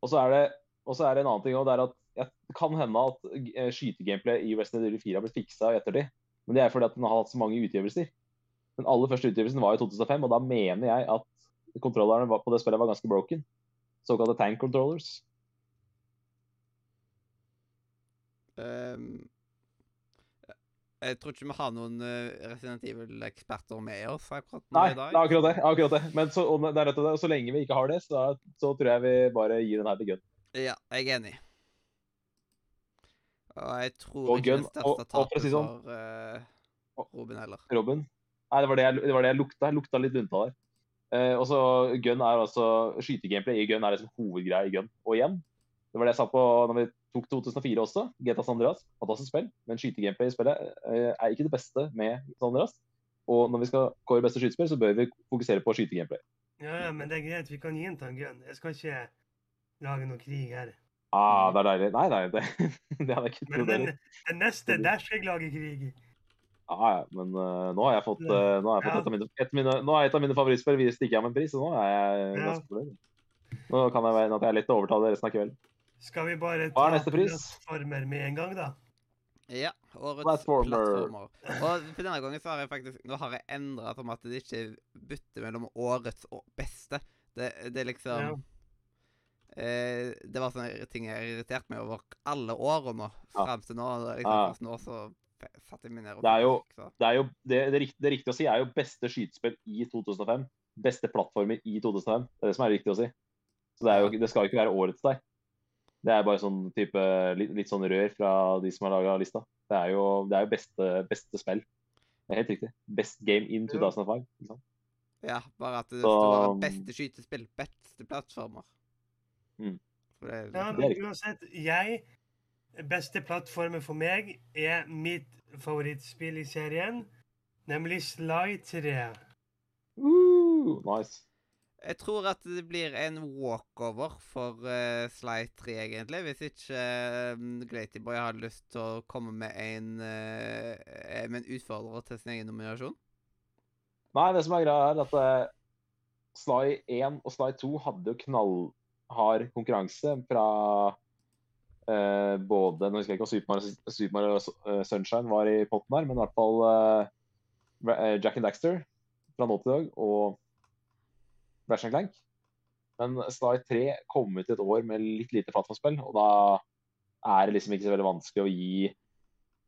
Og så er det, og så er det en annen ting også, det er at det kan hende at eh, skytegameplay i Resident Evil 4 har blitt fiksa i ettertid. Men det er fordi at den har hatt så mange utgivelser. Den aller første utgivelsen var i 2005, og da mener jeg at kontrollerne på det spillet var ganske broken. Såkalte tank controllers. Um, Jeg tror ikke vi har noen uh, Resident Evil-eksperter med oss akkurat nå Nei, i dag. Nei, akkurat det. akkurat det. Men så, og det og så lenge vi ikke har det, så, så tror jeg vi bare gir den her til Gunn. Ja, jeg er enig. Og jeg tror Og ikke den største tapet si sånn- for eh, Robin heller. Robin. Nei, det var det jeg, det var det jeg lukta. Jeg lukta litt lunta der. Eh, og så Gun er altså Skytegameplay i Gun er liksom hovedgreia i Gun. Og igjen, det var det jeg sa på når vi tok 2004 også. GTA San Andreas, fantastisk spill. Men skytegameplay i spillet eh, er ikke det beste med San Andreas. Og når vi skal kåre beste skytespill, så bør vi fokusere på skytegameplay. Ja, ja, men det er greit. Vi kan den en gun. Jeg skal ikke lage noe krig her. Ah, det er deilig. Nei, nei, det, det hadde jeg ikke Men trodd den, heller. den neste, der skal jeg lage krig. Ja, ja, men uh, nå har jeg fått, uh, nå har jeg fått Ja. et, av mine, et, mine, nå er et av mine favorittspill vi stikker av med en pris, og nå er jeg Ja. ganske fornøyd. Nå kan jeg være at jeg er litt overtale resten av kvelden. Skal vi bare ta plattformer med en gang, da? Ja. Årets Platformer. plattformer. Og for denne gangen så har jeg faktisk Nå har jeg endra som at det ikke bytter mellom årets og beste. Det, det er liksom Ja. Sånn. eh, Det var sånne ting jeg irriterte meg over alle årene fram til nå. Liksom, Ja. Nå så f- satte jeg meg ned og Det er jo- Det er jo det, det, det riktige å si er jo beste skytespill i 2005. Beste plattformer i 2005. Det er det som er riktig å si. Så det, er jo, det skal jo ikke være årets der. Det er bare sånn type litt, litt sånn rør fra de som har laga lista. Det er jo, det er jo beste, beste spill. Det er helt riktig. Best game in 2005. Liksom. Ja, bare at det Så- står beste skytespill, beste plattformer. Mm. For det er Ja, Det er men uansett, jeg Beste plattformen for meg er mitt favorittspill i serien, nemlig Sly 3. Uh, nice. Jeg tror at det blir en walkover for uh, Sly 3, egentlig. Hvis ikke uh, Glatyboy har lyst til å komme med en, uh, med en utfordrer til sin egen nominasjon. Nei, det som er greia er at uh, Sly 1 og Sly 2 hadde jo knallhard konkurranse fra eh, både Nå husker jeg ikke om Super Mario, Super Mario eh, Sunshine var i potten her, men i hvert fall uh, Jack and Daxter fra nå til i dag og Ratchet Clank. Men Sly 3 kom ut i et år med litt lite plattformspill, og da er det liksom ikke så veldig vanskelig å gi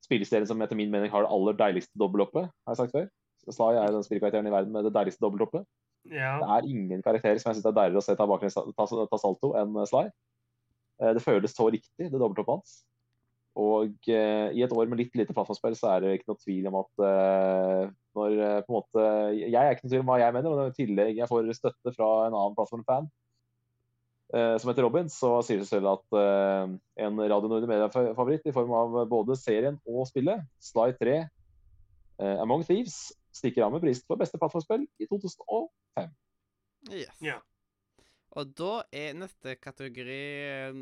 spillestedet som etter min mening har det aller deiligste dobbelthoppet, har jeg sagt før. Sly er den spillkarakteren i verden med det deiligste dobbelthoppet. Ja. Det er ingen karakterer som jeg syns er deiligere å se ta, baklengs, ta, ta salto enn Sly. Eh, Det føles så riktig, det dobbelthoppet hans. Og eh, i et år med litt lite plattformspill, så er det ikke noe tvil om at eh, når eh, på en måte Jeg er ikke noe tvil om hva jeg mener, men i tillegg jeg får støtte fra en annen plattformfan eh, som heter Robin, så sier det seg selv at eh, en Radio Nordre Media-favoritt i form av både serien og spillet, Sly 3, eh, Among Thieves, stikker av med prisen for beste plattformspill i 2005. Yes. Ja. Og da er neste kategori eh,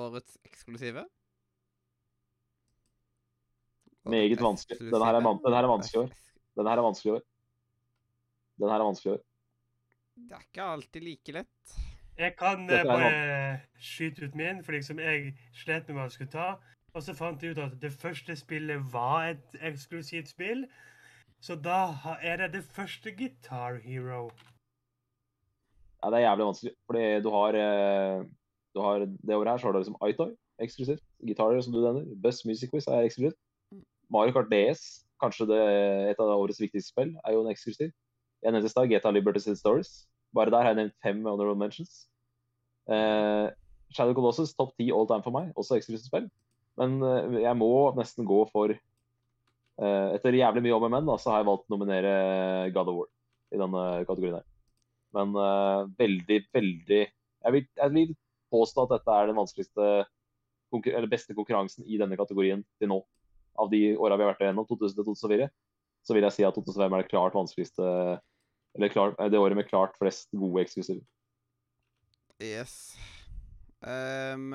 årets eksklusive. Meget vanskelig. Den her er van- den her er vanskelig i år. eksklusive. Den her er vanskelig i år. Den her er vanskelig i år. Det er ikke alltid like lett. Jeg kan eh, bare skyte ut min, for liksom jeg slet med hva jeg skulle ta. Og så fant jeg ut at det første spillet var et eksklusivt spill. Så da er det det første Guitar Hero. Ja, det er jævlig vanskelig. Fordi du har, eh, du har Det året her så har du liksom iToy eksklusivt. Gitarer, som du nevner. Buzz Music Quiz er eksklusivt. Mario Kart DS, kanskje det, et av årets viktigste spill, er jo en eksklusiv. Jeg nevnte i stad GTA Liberty City Stories. Bare der har jeg nevnt fem honorable mentions. Eh, Shadow Colossus, topp ti all time for meg, også eksklusivt spill. Men eh, jeg må nesten gå for eh, Etter jævlig mye om og men, så har jeg valgt å nominere God of War i denne kategorien her. Men uh, veldig, veldig jeg vil, jeg vil påstå at dette er den vanskeligste eller beste konkurransen i denne kategorien til nå. Av de åra vi har vært igjennom, 2000-2004, så vil jeg si at 2005 er det klart vanskeligste Eller klart, det året med klart flest gode eksklusive. Yes. Um,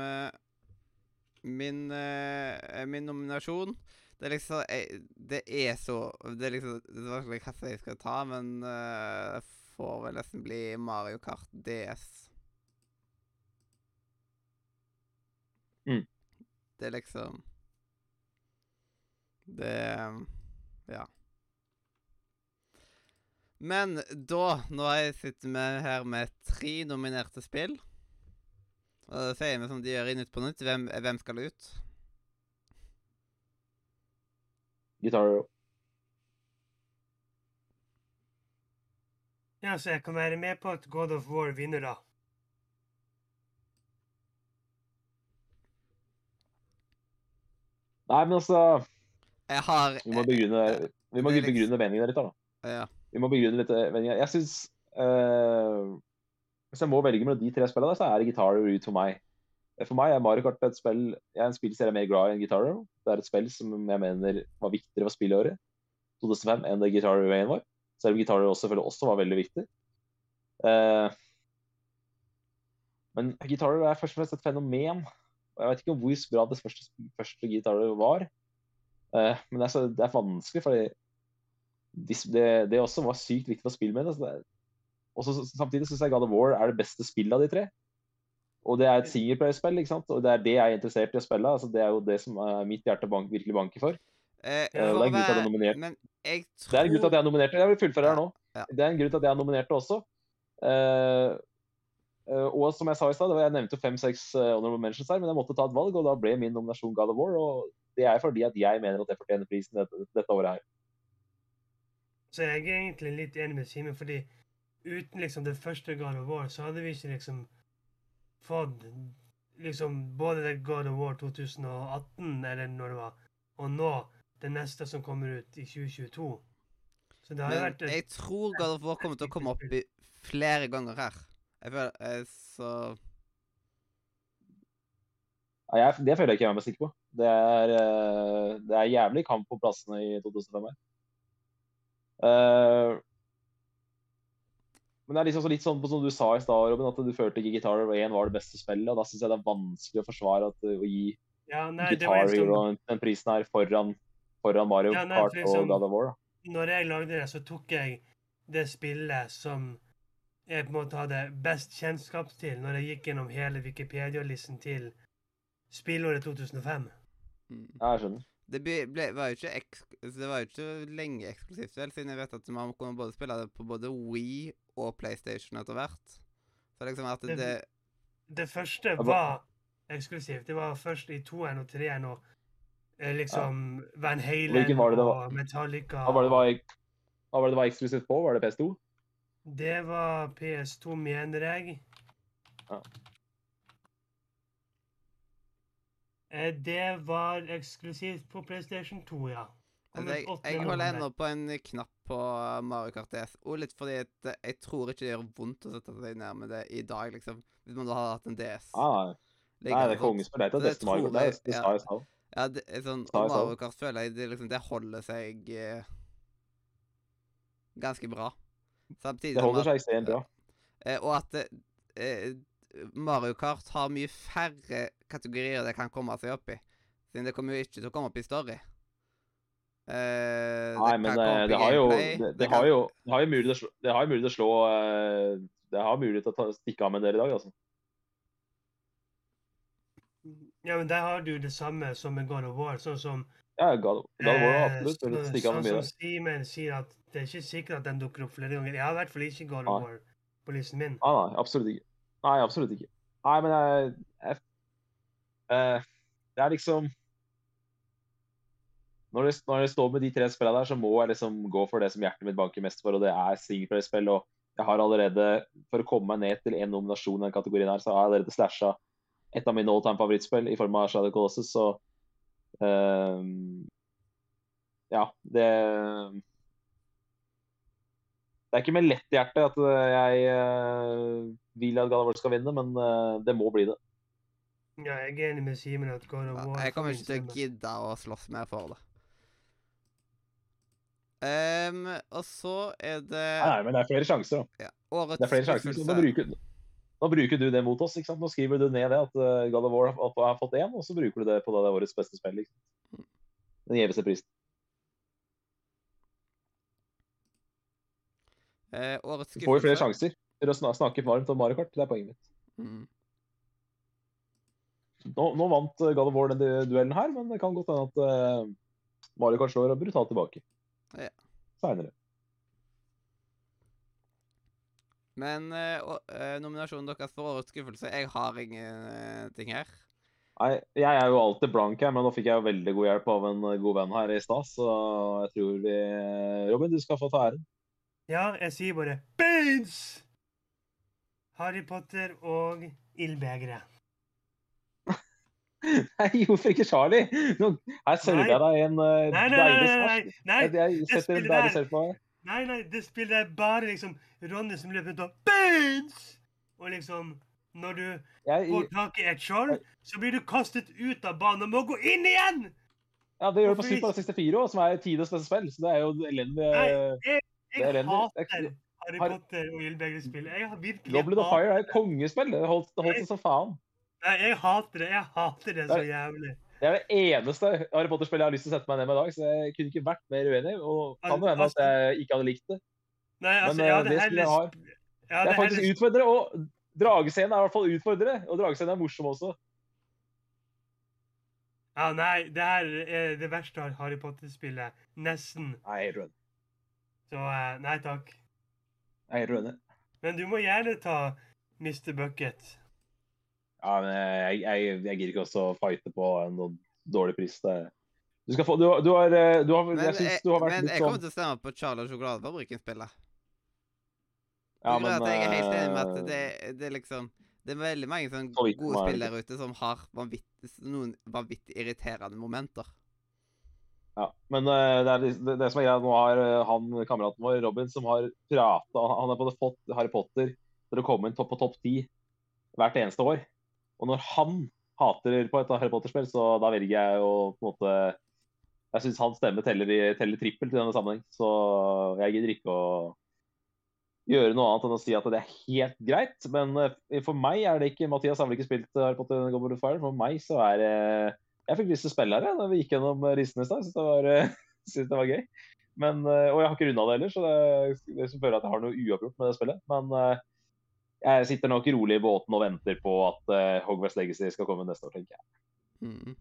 min, uh, min nominasjon Det er liksom Det er så Det er liksom Det er hva jeg skal ta, men uh, får vel nesten bli Mario Kart DS. Mm. Det er liksom Det Ja. Men da, nå har jeg sittet med her med tre nominerte spill Og da sier vi som de gjør i Nytt på Nytt, hvem, hvem skal ut? Guitar Hero. Ja, så jeg kan være med på at God of War vinner, da. Nei, men altså Jeg har Vi må begrunne, vi må liksom- begrunne meningen litt. da. Ja. Vi må begrunne litt eh, meningen. Jeg syns uh, Hvis jeg må velge mellom de tre spillene, så er det Guitar Hero ut for meg. Eh, For meg er Mario Kart et spill Jeg er en spillserie er mer glad i enn Guitar Hero. Det er et spill som jeg mener var viktigere for spillåret 2005 enn det Guitar Hero 1 var. Selv om Guitar også, selvfølgelig også var veldig viktig. Eh, men gitarer er først og fremst et fenomen. Og jeg vet ikke hvor bra det første, første Guitar var. Eh, men det er, så, det er vanskelig, de- det, det også var sykt viktig for spillmediet. Og samtidig syns jeg God of War er det beste spillet av de tre. Og det er et singleplayerspill, ikke sant? og det er det jeg er interessert i å spille. altså Det er jo det som er mitt hjerte bank, virkelig banker for. Eh, Eh, det er en grunn til at jeg er nominert. Jeg tror Det er en grunn til at jeg er nominert. Jeg vil fullføre her nå. Ja. Det er en grunn til at jeg er nominert også. Eh, eh, og som jeg sa i stad, jeg nevnte fem-seks uh, honorable mentions her, men jeg måtte ta et valg, og da ble min nominasjon God of War. Og det er fordi at jeg mener at det fortjener prisen dette, dette året her. Så jeg er egentlig litt enig med Simen, fordi uten liksom det første God of War, så hadde vi ikke liksom fått liksom både det God of War 2018, eller når det var, og nå det neste som kommer ut i 2022. Så det har Men vært et jeg tror God of War kommer til å komme opp i flere ganger her. Jeg føler eh, Så Ja, jeg, det føler jeg ikke jeg er sikker på. Det er, eh, det er jævlig kamp på plassene i 2005 her. Eh, men det er liksom så litt sånn som du sa i stad, Robin, at du følte ikke Guitar Hero 1 var det beste spillet. og Da syns jeg det er vanskelig å forsvare at, å gi Ja, nei, Guitar Hero den prisen her foran, foran Mario Ja, nei, Kart liksom- og God of War. da. Når jeg lagde det, så tok jeg det spillet som jeg på en måte hadde best kjennskap til når jeg gikk gjennom hele Wikipedia-listen til spillåret 2005. mm. Ja, jeg skjønner. Det ble, var jo ikke eks altså, det var jo ikke lenge eksklusivt, vel, siden jeg vet at man kunne både spille det på både Wii og PlayStation etter hvert. Så liksom at Det- det Det første var eksklusivt. Det var først i toeren og treeren og eh, liksom Van Halen var det det var? og Metallica. Hva var det det var, hva var det det var eksklusivt på? Var det PS2? Det var PS2, mener jeg. Ja. Eh, Det var eksklusivt på PlayStation 2, ja. Altså, jeg, jeg holder ennå på en knapp på Mario Kart DS. Og litt fordi at jeg tror ikke det gjør vondt å sette seg ned med det i dag, liksom. Hvis man da hadde hatt en DS. Ah, nei. det er kongespill. Det er det det beste Mario. Kart Det, jeg- det ja. sa jeg i stad. Ja, det sånn. Mario Kart føler jeg det, liksom, det holder seg eh, ganske bra. Samtidig Det holder seg ekstremt bra. eh, Og at eh, Mario Kart har mye færre kategorier det kan komme seg opp i. Siden det kommer jo ikke til å komme opp i story. Eh, Nei, men eh, det har jo Det, har jo mulighet til å slå Det har mulighet til å eh, stikke av med del i dag, altså. Ja, men der har du det samme som med God of War. Sånn som Ja, God, God of War eh, absolutt så- stikke sånn som. Simen sier, at det er ikke sikkert at den dukker opp flere ganger. Jeg har i hvert fall ikke God of. War på listen min. Nei, nei, absolutt ikke. Nei, absolutt ikke. Nei, men jeg, jeg eh, Det er liksom når det, når det står med de tre spillene der, så må jeg liksom gå for det som hjertet mitt banker mest for, og det er singleplayerspill. Og jeg har allerede, for å komme meg ned til én nominasjon i den kategorien her, så har jeg allerede slasha et av mine all time favorittspill i form av Shadow Colossus, så um, Ja, det Det er ikke med lett hjerte at eh, jeg uh, vil at God of War skal vinne, men uh, det må bli det. Ja, jeg er enig med Simen at God of Ja, jeg kommer ikke til å gidde å slåss mer for det. Um, og så er det Nei, men det er flere sjanser, da. ja, årets Det er flere sjanser. Så nå, bruker, nå bruker du det mot oss. ikke sant? Nå skriver du ned det at eh, God of War har, fått én, og så bruker du det på det årets beste spill. Liksom. Den gjeveste prisen. Eh, årets skuffelse får jo flere sjanser til å snakke varmt om Mario Kart. Det er poenget mitt. Mm. Nå, nå vant eh, God of War den duellen her, men det kan godt hende at uh, Mario Kart slår brutalt tilbake. Ja. Seinere. Men uh, eh, nominasjonen deres for årets skuffelse Jeg har ingenting her. Nei, jeg er jo alltid blank her, men nå fikk jeg jo veldig god hjelp av en eh, god venn her i stad, så jeg tror vi Robin, du skal få ta æren. Ja, jeg sier bare Baines! Harry Potter og ildbegeret. Nei, hvorfor ikke Charlie? Nå, her server jeg deg en uh, Nei, nei, nei, nei, nei, nei, Jeg, jeg setter en deilig selv på deg. Nei, nei, det spillet er bare liksom Ronny som løper rundt og Baines! Og liksom Når du Jeg, får tak i et skjold, så blir du kastet ut av banen og må gå inn igjen! ja, det gjør du på Super 64 òg, som er tidenes beste spill. Så det er jo elendig. Nei, eh, jeg, jeg elendig. hater Harry Har- Potter og ildbegerspill. Jeg har virkelig Goblet of Fire er et kongespill. Det holdt, det holdt seg som faen. Nei, jeg hater det. Jeg hater det så jævlig. Det er det eneste Harry Potter-spillet jeg har lyst til å sette meg ned med i dag, så jeg kunne ikke vært mer uenig. Og kan jo hende at jeg ikke hadde likt det. Nei, altså, Men, jeg det, det spillet jeg har- Det er faktisk utfordrende, og dragescenen er i hvert fall utfordrende. Og dragescenen er morsom også. Ja, nei, det her er det verste av Harry Potter-spillet. Nesten. Jeg er helt. Så eh, nei takk. Jeg er helt. Men du må gjerne ta Mr. Bucket. Ja, men jeg, jeg, jeg gidder ikke også å fighte på en dårlig pris. Det. Du skal få Du, du har, eh, du har Men, Jeg syns du har vært men litt jeg kommer sånn til å stemme på Charlie og sjokoladefabrikken-spillet. Ja, men, at jeg er helt enig med eh, at det, det er liksom Det er veldig mange sånne gode spill der ute som har vanvittig, noen vanvittig irriterende momenter. Ja, men eh, det, er, det, det som er greia, nå har eh, han kameraten vår, Robin, som har prata Han har både fått Harry Potter til å komme inn på topp ti hvert eneste år. Og når han hater på et Harry Potter-spill, så da velger jeg å på en måte Jeg syns hans stemme teller, teller trippelt i denne sammenheng, så jeg gidder ikke å gjøre noe annet enn å si at det er helt greit. Men eh, for meg er det ikke Mathias har vel ikke spilt Harry Potter Goblet of Fire. For meg så er det jeg fikk lyst til å spille her jeg, da vi gikk gjennom listene i stad. Syntes det, var, eh, gøy. Men, eh, og jeg har ikke runda det heller, så det, jeg føler at jeg har noe uavgjort med det spillet. Men eh, jeg sitter nok rolig i båten og venter på at uh, Hogwarts Legacy skal komme neste år, tenker jeg. Mm.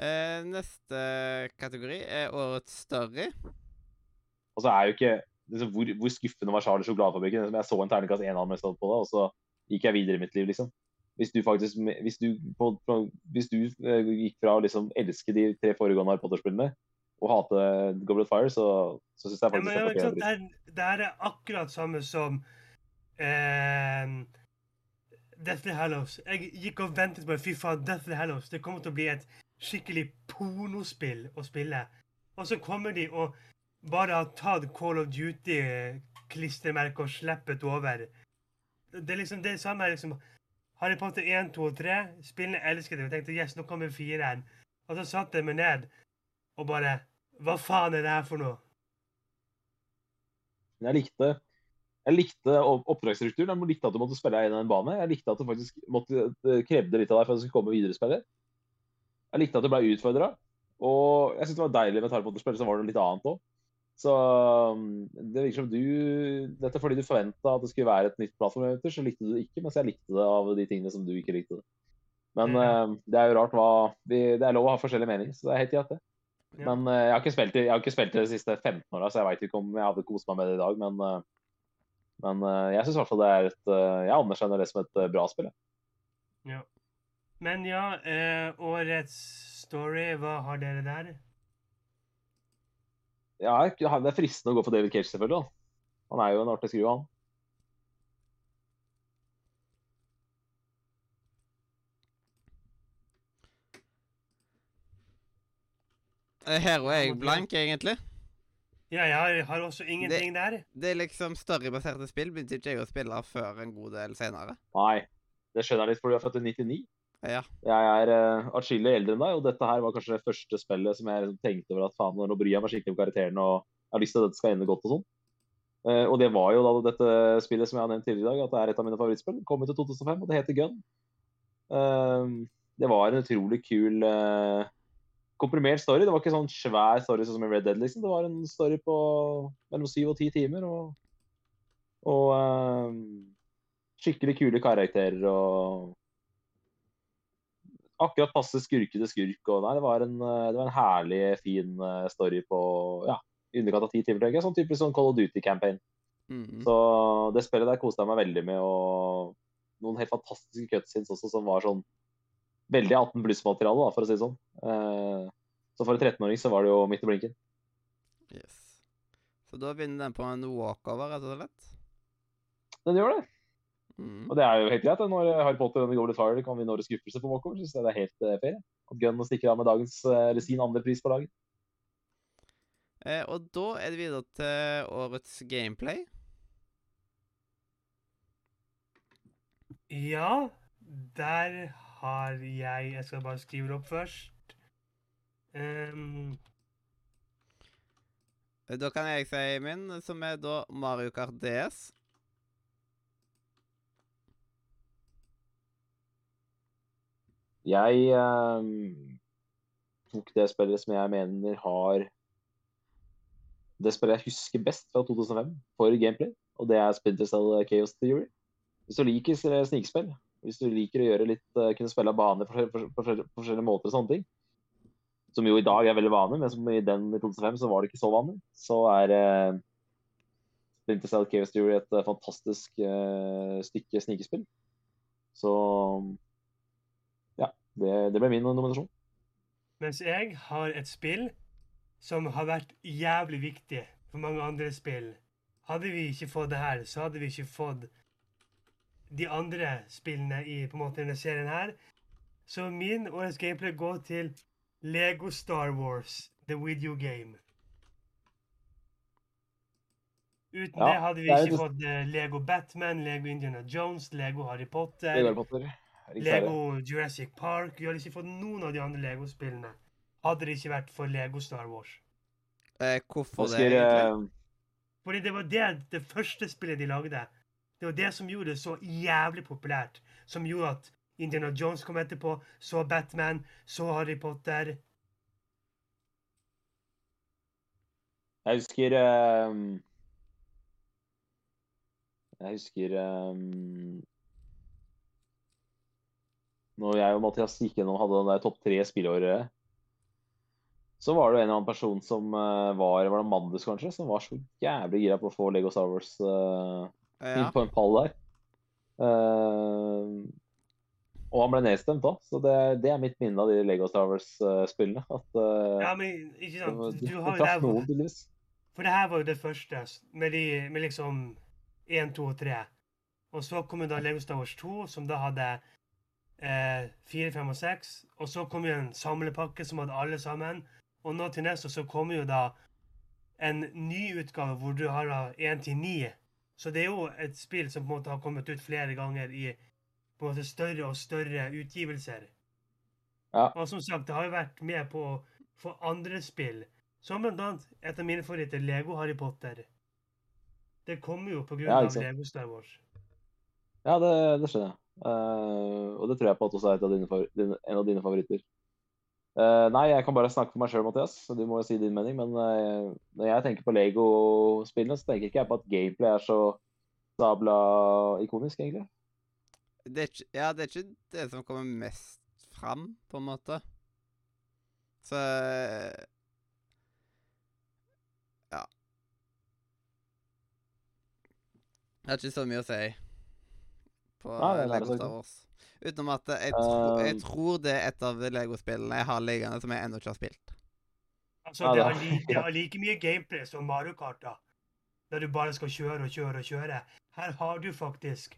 Eh, neste kategori er årets story. Og så er jo ikke liksom, hvor, hvor skuffende var Charlie Sjokoladefabrikken? Liksom, Jeg så en terningkast 1-anmeldelse på det, og så gikk jeg videre i mitt liv, liksom. Hvis du faktisk Hvis du, på, på, hvis du eh, gikk fra å liksom elske de tre foregående Harry Potter-spillene og hate Goblet Fire, så, så syns jeg Ja, men, det ja, det, er, det er akkurat samme som eh, Deathly Hallows. Jeg gikk og ventet på Fy faen, Deathly Hallows. Det kommer til å bli et skikkelig pornospill å spille. Og så kommer de og bare har tatt Call of Duty-klistremerket og sleppet over. Det er liksom det samme liksom Harry Potter 1, 2 og 3. Spillene elsket det. Jeg tenkte yes, nå kommer fireren. Og så satte jeg meg ned og bare Hva faen er det her for noe? Jeg likte, jeg likte oppdragsstrukturen. Jeg likte at du måtte spille deg inn i en bane. Jeg likte at du faktisk måtte, det krevde litt av deg for at du skulle komme videre Spiller. Jeg likte at du ble utfordra. Og jeg syns det var deilig med Potter-spill, så var det noe litt annet òg. Så um, det virker som du Dette fordi du forventa at det skulle være et nytt plattformeventyr, så likte du det ikke, mens jeg likte det av de tingene som du ikke likte. det. Men mm. eh, det er jo rart hva Det er lov å ha forskjellige meninger, så det er helt greit, det. Ja. Men uh, jeg har ikke spilt jeg har ikke spilt det de siste 15 åra, så jeg veit ikke om jeg hadde kost meg med det i dag. Men, uh, men uh, jeg syns i hvert fall det er et Jeg anerkjenner det som et bra spill. Ja. Men ja, årets story, hva har dere der? Ja, det er fristende å gå for David Cage, selvfølgelig. da. Han er jo en artig skrue, han. Eh, Her er jeg blank, egentlig. Ja, jeg har, har også ingenting der. Det er liksom storybaserte spill begynte ikke jeg å spille før en god del senere. Nei, det skjønner jeg litt, for du er født i 99. Ja. Jeg er uh, atskillig eldre enn deg, og dette her var kanskje det første spillet som jeg tenkte over at faen, nå bryr jeg meg skikkelig om karakterene, og jeg har lyst til at dette skal ende godt og sånn. Uh, og det var jo da dette spillet som jeg har nevnt tidligere i dag, at det er et av mine favorittspill. Kom ut i 2005, og det heter Gun. Uh, det var en utrolig kul eh, komprimert story. Det var ikke sånn svær story sånn som i Red Dead, liksom. Det var en story på mellom syv og ti timer, og, og eh, skikkelig kule karakterer og akkurat passe skurke til skurk. Og nei, det var en, det var en herlig, fin eh, story på ja, i underkant av ti timer. tenker jeg. Sånn typisk sånn Call of Duty-campaign. Mhm. Så det spillet der koste jeg meg veldig med. Og noen helt fantastiske cutscenes også som var sånn veldig 18 pluss-materiale, for å si det sånn. Eh, så for en 13-åring så var det jo midt i blinken. Yes. Så da vinner den på en walkover, rett og slett? Den gjør det. Mm. Og det er jo helt greit. Når Harry Potter og The Goblet Fire kan vinne årets skuffelse på walkover, synes jeg det er helt uh, fair. At Gunn stikker av med dagens, eh, eller sin andre pris på dagen. Eh, og da er det videre til årets gameplay. Ja, der har jeg Jeg skal bare skrive det opp først. Ehm, Eh, Da kan jeg si min, som er da Mario Kart DS. Jeg um, tok det spillet som jeg mener har Det spillet jeg husker best fra 2005 for gameplay, og det er Splinter Cell Chaos Theory. Hvis du liker snikspill, hvis du liker å gjøre litt, eh, kunne spille baner på forskjell- på på forskjellige måter og sånne ting, som jo i dag er veldig vanlig, men som i den i 2005 så var det ikke så vanlig, så er eh, Cell Chaos Theory et eh, fantastisk eh, stykke snikespill. Så ja, det, det ble min nominasjon. mens jeg har et spill som har vært jævlig viktig for mange andre spill. Hadde vi ikke fått det her, så hadde vi ikke fått de andre spillene i på en måte denne serien her. Så min årets gameplay går til Lego Star Wars, the video game. Uten Ja, det hadde vi det ikke fått eh, Lego Batman, Lego Indiana Jones, Lego Harry Potter. Lego Potter. Lego Jurassic Park. Vi hadde ikke fått noen av de andre Lego-spillene. Hadde det ikke vært for Lego Star Wars. Eh, hvorfor det, egentlig? eh, Fordi det var det, det første spillet de lagde. Det var det som gjorde det så jævlig populært. Som gjorde at Indiana Jones kom etterpå, så Batman, så Harry Potter. Jeg husker um, Jeg husker um, Når jeg og Mathias gikk gjennom hadde den der topp tre spillåret, så var det en eller annen person som eh, var Var det Mandus, kanskje? Som var så jævlig gira på å få Lego Star Wars eh, inn på en pall der. Uh, og han ble nedstemt òg, så det, det er mitt minne av de Lego Star Wars-spillene. At uh, Ja, men ikke sant? Du, Du du har jo traff noen, tydeligvis. For det her var jo det første, med, de, med liksom 1, 2 og 3. Og så kom jo da Lego Star Wars 2, som da hadde eh, 4, 5 og 6. Og så kom jo en samlepakke som hadde alle sammen. Og nå til neste så kommer jo da en ny utgave hvor du har da 1 til 9. Så det er jo et spill som på en måte har kommet ut flere ganger i på en måte større og større utgivelser. Ja. Og som sagt, det har jo vært med på å få andre spill som blant annet et av mine favoritter, Lego Harry Potter. Det kommer jo på grunn Ja, av. Lego Star Wars. Ja, det, det skjønner jeg. Uh, og det tror jeg på at også er av dine, en av dine favoritter. Eh, nei, jeg kan bare snakke for meg sjøl, Mathias. så Du må jo si din mening. Men uh, når jeg tenker på Lego-spillene, så tenker ikke jeg på at gameplay er så sabla ikonisk, egentlig. Det er ikke, ja, det er ikke det som kommer mest fram, på en måte. Så Ja. Jeg har ikke så mye å si på Nei, det er Lego Star. Wars. Utenom at jeg, tro, jeg Um, tror det er et av Lego-spillene jeg har liggende som jeg ennå ikke har spilt. Altså, det, har like, det har like mye gameplay som Mario Kart, da. Der du bare skal kjøre og kjøre og kjøre. Her har du faktisk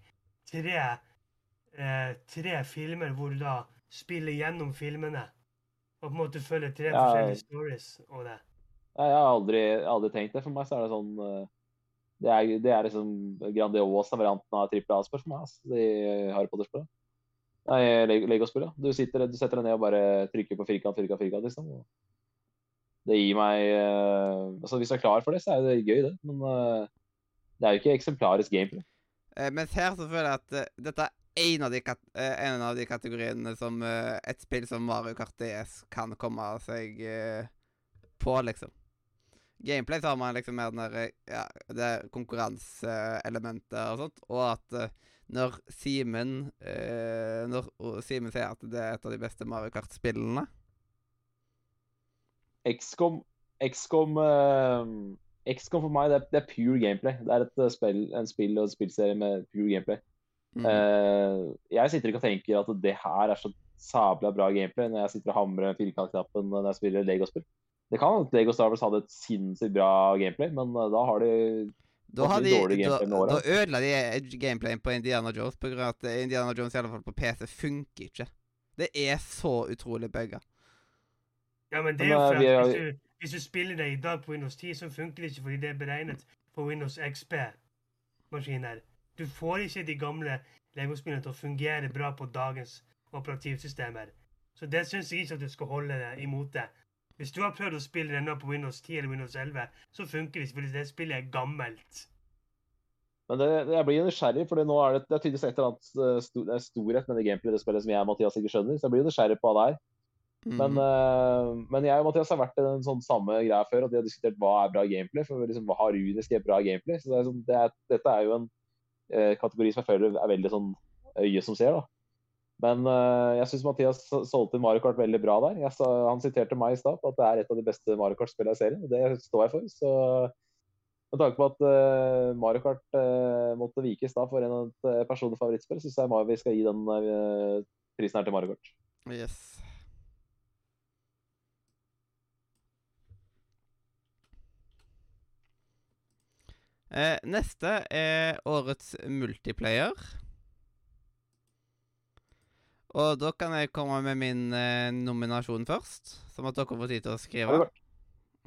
tre, eh, tre filmer hvor du da spiller gjennom filmene. Og på en måte følger tre Ja. forskjellige stories og det. Jeg har aldri, aldri tenkt det. For meg så er det sånn eh, Det er, det er liksom Grandiosa varianten av trippel A-spørsmål. Altså, de Harry Potter-spillet. Nei, Lego-spill, ja. Du, sitter- du setter deg ned og bare trykker på firkant, firkant, firkant, liksom. Det gir meg uh, Altså, hvis du er klar for det, så er det gøy, det. Men uh, det er jo ikke eksemplarisk gameplay. Eh, mens her så føler jeg at dette er en av, de en av de kategoriene som et spill som Mario Kart DS kan komme seg eh, på, liksom. Gameplay så har man liksom mer den der ja, det konkurranseelementet og sånt, og at når Simen eh, Når Simen sier at det er et av de beste Mario Kart-spillene XCOM XCOM, eh, XCOM for meg, det er, det er pure gameplay. Det er et eh, spill, en spill og en spillserie med pure gameplay. Mm. Eh, jeg sitter ikke og tenker at det her er så sabla bra gameplay når jeg sitter og hamrer firkantknappen når jeg spiller Lego-spill. Det kan at Lego Star Wars hadde et sinnssykt bra gameplay, men eh, da har de Da, har de, da, da ødela de edge gameplayen på Indiana Jones av at Indiana Jones i alle fall på PC funker ikke. Det er så utrolig bugga. Ja, men det er jo eh, for at hvis du, hvis du spiller det i dag på Windows 10, så funker det ikke fordi det er beregnet på Windows XP-maskiner. Du får ikke de gamle Lego-spillene til å fungere bra på dagens operativsystemer. Så det syns jeg ikke at du skal holde deg imot det. Hvis du har prøvd å spille den nå på Windows 10 eller Windows 11, så funker det selvfølgelig. det spillet er gammelt. Men det, jeg blir nysgjerrig, for nå er det, det er tydeligvis et eller annet eh, sto, det er storhet med det gameplayet det spillet som jeg og Mathias ikke skjønner. Så jeg blir nysgjerrig på hva det er. Mm. Men, uh, men jeg og Mathias har vært i den sånn samme greia før, at vi har diskutert hva er bra gameplay. For liksom, hva har Runisk er bra gameplay? Så det er, sånn, det er, dette er jo en uh, kategori som jeg føler er veldig sånn øye som ser, da. Men uh, jeg syns Mathias solgte Mario Kart veldig bra der. Sa, han siterte meg i stad på at det er et av de beste Mario Kart-spillene i serien, og det står jeg for. Så med tanke på at uh, Mario Kart uh, måtte vikes da for en av et personlig favorittspill, syns jeg vi skal gi den uh, prisen her til Mario Kart. Yes. Neste er årets multiplayer. Og da kan jeg komme med min eh, nominasjon først, som at dere får tid til å skrive. Mario Kart.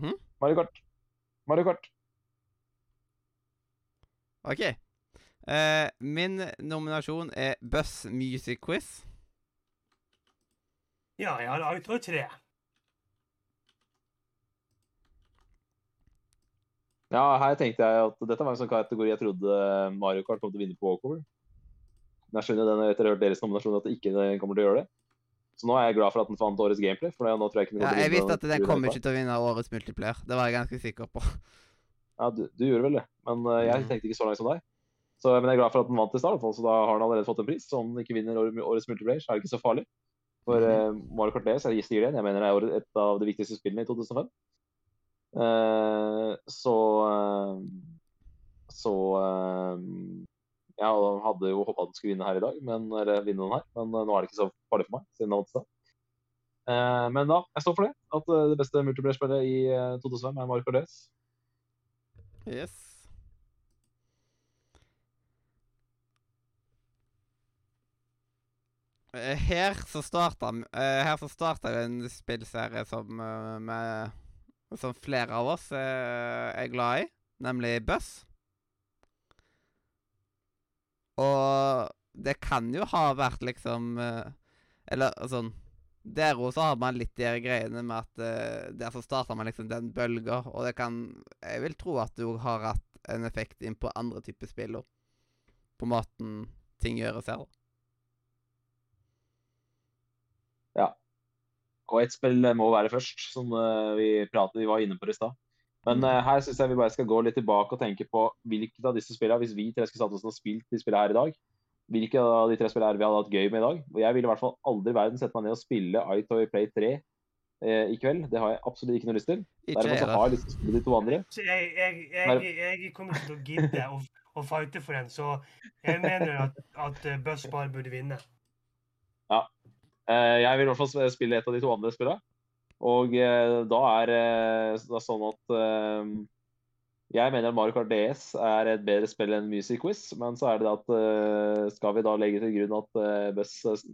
Hm? Mario Kart. Mario Kart. OK. Eh, min nominasjon er Buzz Music Quiz. Ja, jeg har Outro 3. Ja, her tenkte jeg at dette var en sånn kategori jeg trodde Mario Kart kom til å vinne på walkover. Men jeg skjønner den etter å ha hørt deres nominasjon at det ikke kommer til å gjøre det. Så nå er jeg glad for at den fant årets gameplay. for nå tror Jeg ikke den Ja, jeg visste at den kommer ikke til å vinne årets multiplayer. Det var jeg ganske sikker på. Ja, du, du gjorde vel det. Men uh, jeg tenkte ikke så langt som deg. Så, men jeg er glad for at den vant i stad, så da har den allerede fått en pris. Så om den ikke vinner år- årets multiplayer, så er det ikke så farlig. For eh, Mario Kart jeg sier det igjen, jeg mener det er et av de viktigste spillene i 2005. Uh, så eh, så eh, jeg hadde jo håpa den skulle vinne her i dag, men, eller vinne den her, men eh, nå er det ikke så farlig for meg. siden det. Eh, men da, jeg står for det. At eh, det beste multiplayer-spillet i eh, 2005 er Mario Kart Yes. Eh, Her så starta eh, Her så starta en spillserie som eh, med, Som flere av oss eh, er glad i, nemlig Buss. Og det kan jo ha vært liksom eh, Eller sånn Der også har man litt de greiene med at eh, der så starter man liksom den bølga, og det kan Jeg vil tro at det òg har hatt en effekt inn på andre typer spill òg. På måten ting gjøres her. da. Og ett spill må være først, som eh, vi pratet, vi var inne på det i stad. Men uh, her syns jeg vi bare skal gå litt tilbake og tenke på hvilket av disse spillene, hvis vi tre skulle satt oss ned og spilt de spillene her i dag, hvilke av de tre spillene vi hadde hatt gøy med i dag. Og jeg ville i hvert fall aldri i verden sette meg ned og spille iToy Play 3 eh, i kveld. Det har jeg absolutt ikke noe lyst til. Jeg, så har jeg lyst til å spille de to andre. Jeg, jeg, jeg, jeg kommer ikke til å gidde å, å fighte for den, så jeg mener at, at eh, Buzz bare burde vinne. Ja. jeg vil i hvert fall spille et av de to andre spillene. Og eh, da er eh, det sånn at eh, Jeg mener at Mario Kart DS er et bedre spill enn Music Quiz, men så er det at skal vi da legge til grunn at Buzz,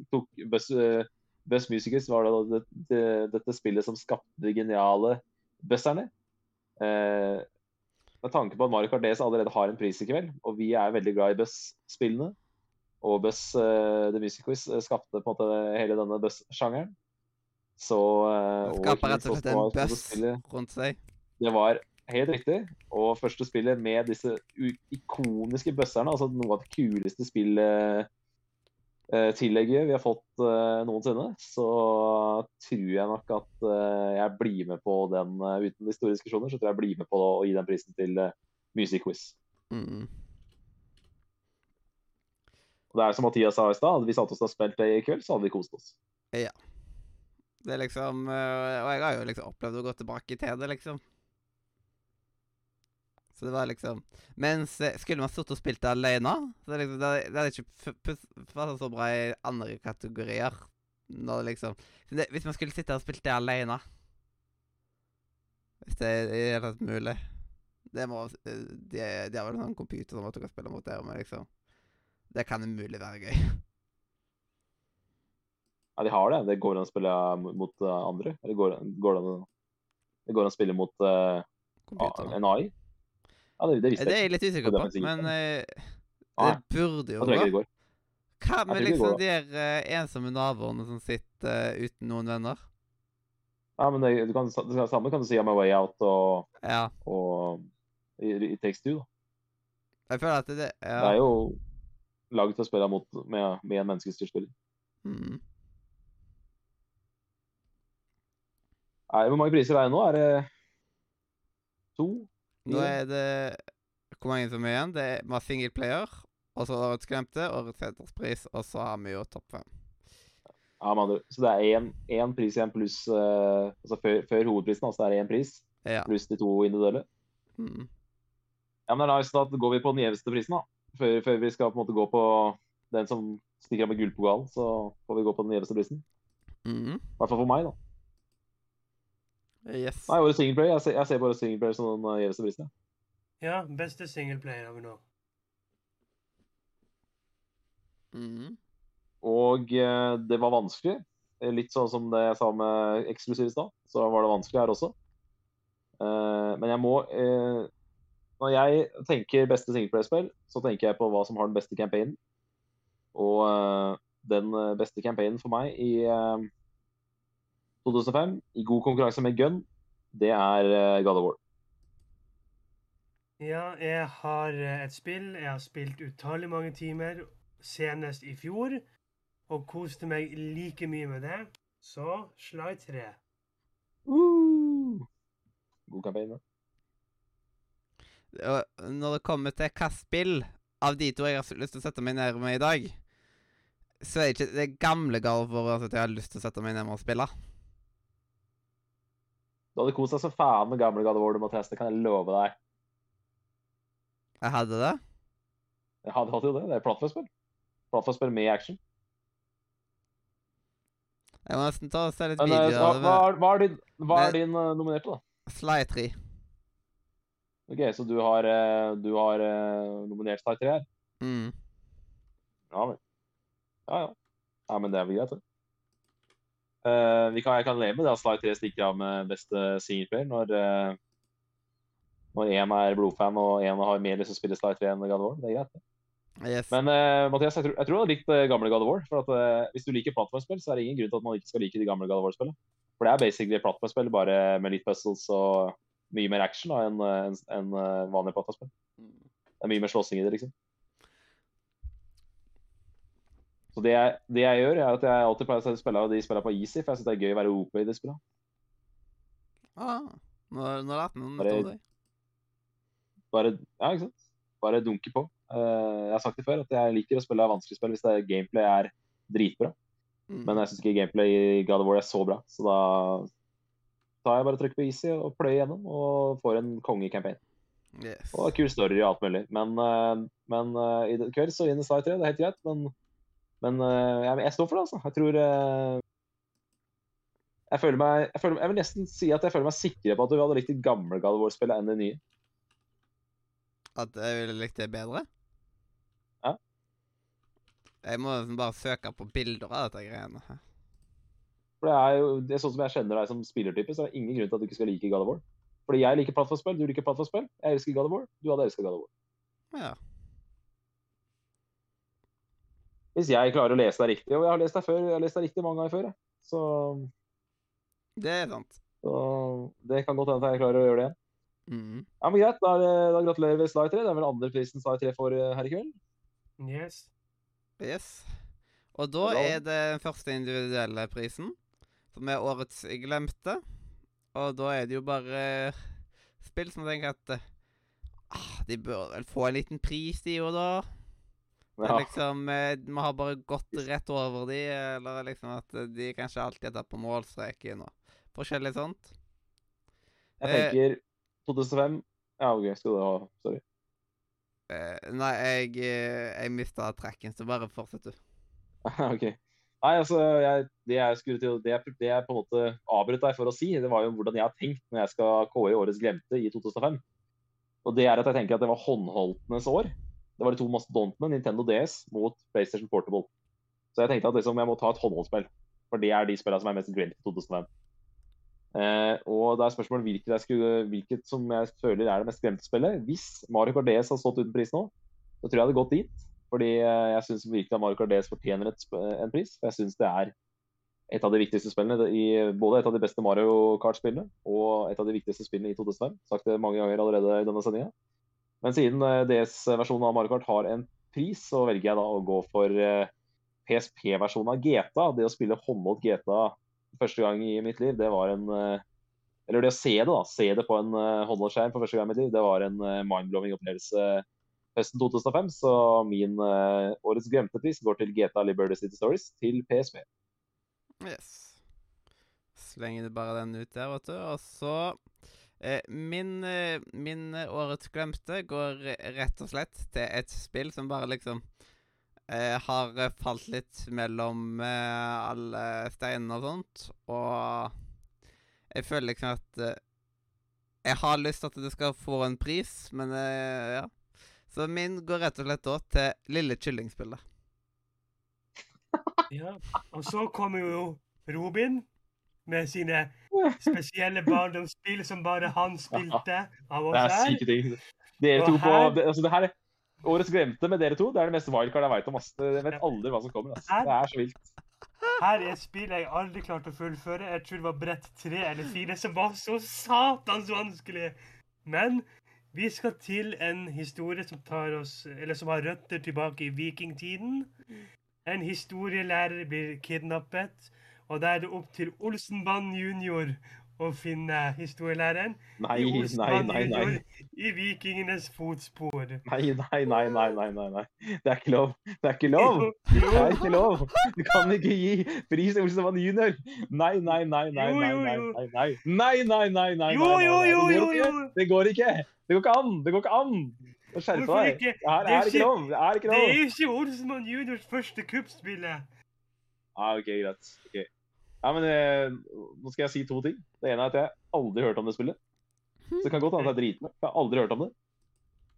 tok, Buzz, Buzz Music Quiz var det, det, det, dette spillet som skapte de geniale buzzerne. Eh, med tanke på at Mario Kart DS allerede har en pris i kveld, og vi er veldig glad i Buzz-spillene, og Buzz The Music Quiz skapte på en måte hele denne Buzz-sjangeren. Så uh, skaper rett og slett en buzz rundt seg. Det var helt riktig. Og første spillet med disse ikoniske buzzerne, altså noe av det kuleste spillet eh, tillegget vi har fått uh, noensinne, så tror jeg nok at uh, jeg blir med på den uten de store diskusjoner. Så tror jeg jeg blir med på å gi den prisen til Music Quiz. Mm. Og det er som Mathias sa i stad, hadde vi satt oss og spilt det i kveld, så hadde vi kost oss. Det er liksom øh, Og jeg har jo liksom opplevd å gå tilbake til det, liksom. Så det var liksom Mens eh, skulle man sittet og spilt det alene, så liksom, det, det hadde ikke passa så bra i andre kategorier. Når liksom det, Hvis man skulle sitte og spilt det alene Hvis det er i det hele tatt mulig Det må eh, De, de har vel en sånn computer som man kan spille mot der, men liksom Det kan umulig være gøy. Ja, de har det. Det går an å spille mot eh, andre. Eller går, går det an det går an å spille mot uh, en AI? Ja, det, det visste Det er jeg. jeg litt usikker er på, men uh, det burde jo jeg gå. Hva med liksom de eh, ensomme naboene som sitter uh, uten noen venner? Ja, men det, du kan, det samme kan du si om A Way Out og, Ja. og i, i Takes Two. Da. Jeg føler at det, ja. Det er jo laget til å spille mot, med, med en menneskestyrt spiller. Mm. Nei, Hvor mange priser er det nå? Er det to? Nå er det Hvor mange som er igjen? Det er, Vi har single player, og så Årets glemte, Årets hederspris, og så har vi jo topp fem. Ja, med andre. Så det er én- pris igjen pluss uh, altså før, før hovedprisen, altså det er én pris Ja. pluss de to individuelle. Mm. Ja, men det er nice, Da går vi på den gjeveste prisen, da. Før, før vi skal på en måte gå på den som stikker av med gullpokalen, så får vi gå på den gjeveste prisen. Mm. Hvert fall for meg, da. Yes. Nei, årets singleplayer. Jeg, ser- jeg ser bare singleplayer som den eh, gjeveste prisen. ja. Ja, beste singleplayer har vi nå. Mm. Og eh, det var vanskelig. Eh, Litt sånn som det jeg sa med eksklusiv i stad, så var det vanskelig her også. Eh, men jeg må eh, Når jeg tenker beste singleplayerspill, så tenker jeg på hva som har den beste campaignen. Og eh, den eh, beste campaignen for meg i eh, 2005, i god konkurranse med Gun, det er eh, God of War. Ja, jeg har eh, et spill jeg har spilt utallig mange timer, senest i fjor, og koste meg like mye med det. Så slag tre. Uh, God kampanje. Når det kommer til spill av de to jeg har lyst til å sette meg ned med i dag, så er det ikke det gamle God at jeg har lyst til å sette meg ned med og spille. Du hadde kost deg så faen med gamle God of War du må teste, kan jeg love deg. Jeg hadde det. Jeg hadde hatt jo det. Det er plattformspill. Plattformspill med action. Jeg må nesten ta og se litt Men eh, videoer av det. hva, hva er din, hva er din uh, nominerte, da? Sly 3. Ok, Så du har, uh, du har uh, nominert Star 3 her? Mm. Ja vel. Ja, ja. Ja, men det er vel greit, det. Vi kan, jeg kan leve med det at Sly 3 stikker av med beste singelplayer når uh, når én er blodfan og én har mer lyst til å spille Sly 3 enn God of War. Det er greit. Yes. Men uh, Mathias, jeg tror, jeg tror du har likt eh, gamle God of War. For at, uh, hvis du liker plattformspill, så er det ingen grunn til at man ikke skal like de gamle God of War-spillene. For det er basically plattformspill, bare med litt puzzles og mye mer action enn en, en, en vanlige plattformspill. Det er mye mer slåssing i det, liksom. Så det jeg, det jeg gjør, er at jeg alltid pleier å spille de spillene på easy, for jeg syns det er gøy å være OP i de spillene. Ah, nå, nå lærte vi noen Bare- metoder. Bare, ja, ikke sant? Bare dunke på. Uh, jeg har sagt det før, at jeg liker å spille vanskelige spill hvis det er gameplay er dritbra. Mm. Men jeg syns ikke gameplay i God of War er så bra, så da tar jeg bare trykk på easy og pløyer gjennom og får en konge-campaign. Yes. Og kul story og alt mulig. Men, uh, men uh, i kveld så vinner Sly 3, det er helt greit. Men, men eh, jeg, jeg står for det, altså. Jeg tror eh, jeg, føler meg, jeg, føler, jeg vil nesten si at jeg føler meg sikrere på at du hadde likt de gamle God of War-spillene enn de nye. At jeg ville likt det bedre? Ja. Jeg må bare søke på bilder av dette greiene. her. For det er jo det er sånn som jeg kjenner deg som spillertype, så er det ingen grunn til at du ikke skal like God of War. Fordi jeg liker plattformspill, du liker plattformspill. Jeg elsker God of War, du hadde elsket God of War. Ja. Hvis jeg klarer å lese deg riktig, og jeg har lest deg før, jeg har lest deg riktig mange ganger før, jeg. så, Det er sant. så det kan godt hende at jeg klarer å gjøre det igjen. Mm. Ja, men Greit, da, er da gratulerer vi Sly 3. Det er vel andreprisen Sly 3 får eh, her i kveld. Yes. Yes. Og da er det den første individuelle prisen, som er årets glemte. Og da er det jo bare spill som tenker at eh, ah, De bør vel få en liten pris, de jo, da. Ja. liksom eh, Vi har bare gått rett over de, eller liksom at eh, de kanskje alltid er tatt på målstreken og forskjellig sånt. Jeg Eh, tenker 2005 Ja, OK. Skal du ha Sorry. Nei, jeg, jeg mista trekken, så bare fortsett, du. OK. Nei, altså, jeg, det, jeg skulle til, det, det jeg på en måte avbrøt deg for å si, det var jo hvordan jeg har tenkt når jeg skal kåre årets glemte i 2005. Og det er at jeg tenker at det var håndholdtenes år. Det var de to mastodontene, Nintendo DS mot PlayStation Portable. Så jeg tenkte at liksom, jeg må ta et håndholdsspill. For det er de spillene som er mest glemt i 2005. Eh, og det er spørsmålet hvilket, skulle, hvilket som jeg føler er det mest glemte spillet. Hvis Mario Kart DS har stått uten pris nå, så tror jeg det hadde gått dit. Fordi eh, jeg syns virkelig at Mario Kart DS fortjener et, en pris. For jeg syns det er et av de viktigste spillene, i, både et av de beste Mario Kart-spillene og et av de viktigste spillene i 2005. Sagt det mange ganger allerede i denne sendinga. Men siden eh, DS-versjonen av Mario Kart har en pris, så velger jeg da å gå for eh, PSP-versjonen av GTA. Det å spille håndholdt GTA første gang i mitt liv, det var en eh, Eller det å se det, da. Se det på en håndholdt skjerm for første gang i mitt liv, det var en mind-blowing opplevelse høsten 2005. Så min årets glemte pris går til GTA Liberty City Stories til PSP. Yes. Slenger du bare den ut der, vet du. Og så min, eh, min eh, årets glemte går eh, rett og slett til et spill som bare liksom eh, har eh, falt litt mellom eh, alle steinene og sånt. Og jeg føler liksom at eh, Jeg har lyst til at det skal få en pris, men eh, ja. Så min går rett og slett da til Lille Kyllingspillet. Ja. Og så kommer jo Robin med sine spesielle barndomsspill som bare han spilte av Det er syke ting. Dere to på det, altså det her er Årets glemte med dere to, det er det meste wildcard jeg veit om. ass. Jeg vet aldri hva som kommer. ass. Det er så vilt. Her er et spill jeg aldri klarte å fullføre. Jeg tror det var brett tre eller fire som var så satans vanskelig. Men vi skal til en historie som tar oss, eller som har røtter tilbake i vikingtiden. En historielærer blir kidnappet, og da er det opp til Olsenband junior å finne historielæreren. Nei, nei, nei, nei. I vikingenes fotspor. Nei, nei, nei, nei, nei, nei. Det er ikke lov. Det er ikke lov. Det er ikke lov. Du kan ikke gi pris til Olsenband junior. Nei, nei, nei, nei, nei, nei, nei, nei, nei, nei, nei, nei, Jo, jo, jo, jo, jo. Det går ikke. Det går ikke an. Det går ikke an. Skjerp Hvorfor deg. Det er ikke lov. Det er ikke lov. Det er ikke Olsenband juniors første kuppspillet. Ah, ok, greit. Ok. Ja, men eh, nå skal jeg si to ting. Det ene er at jeg aldri hørte hørt om det spillet. Så det kan godt hende at det er dritbra. Jeg har aldri hørt om det.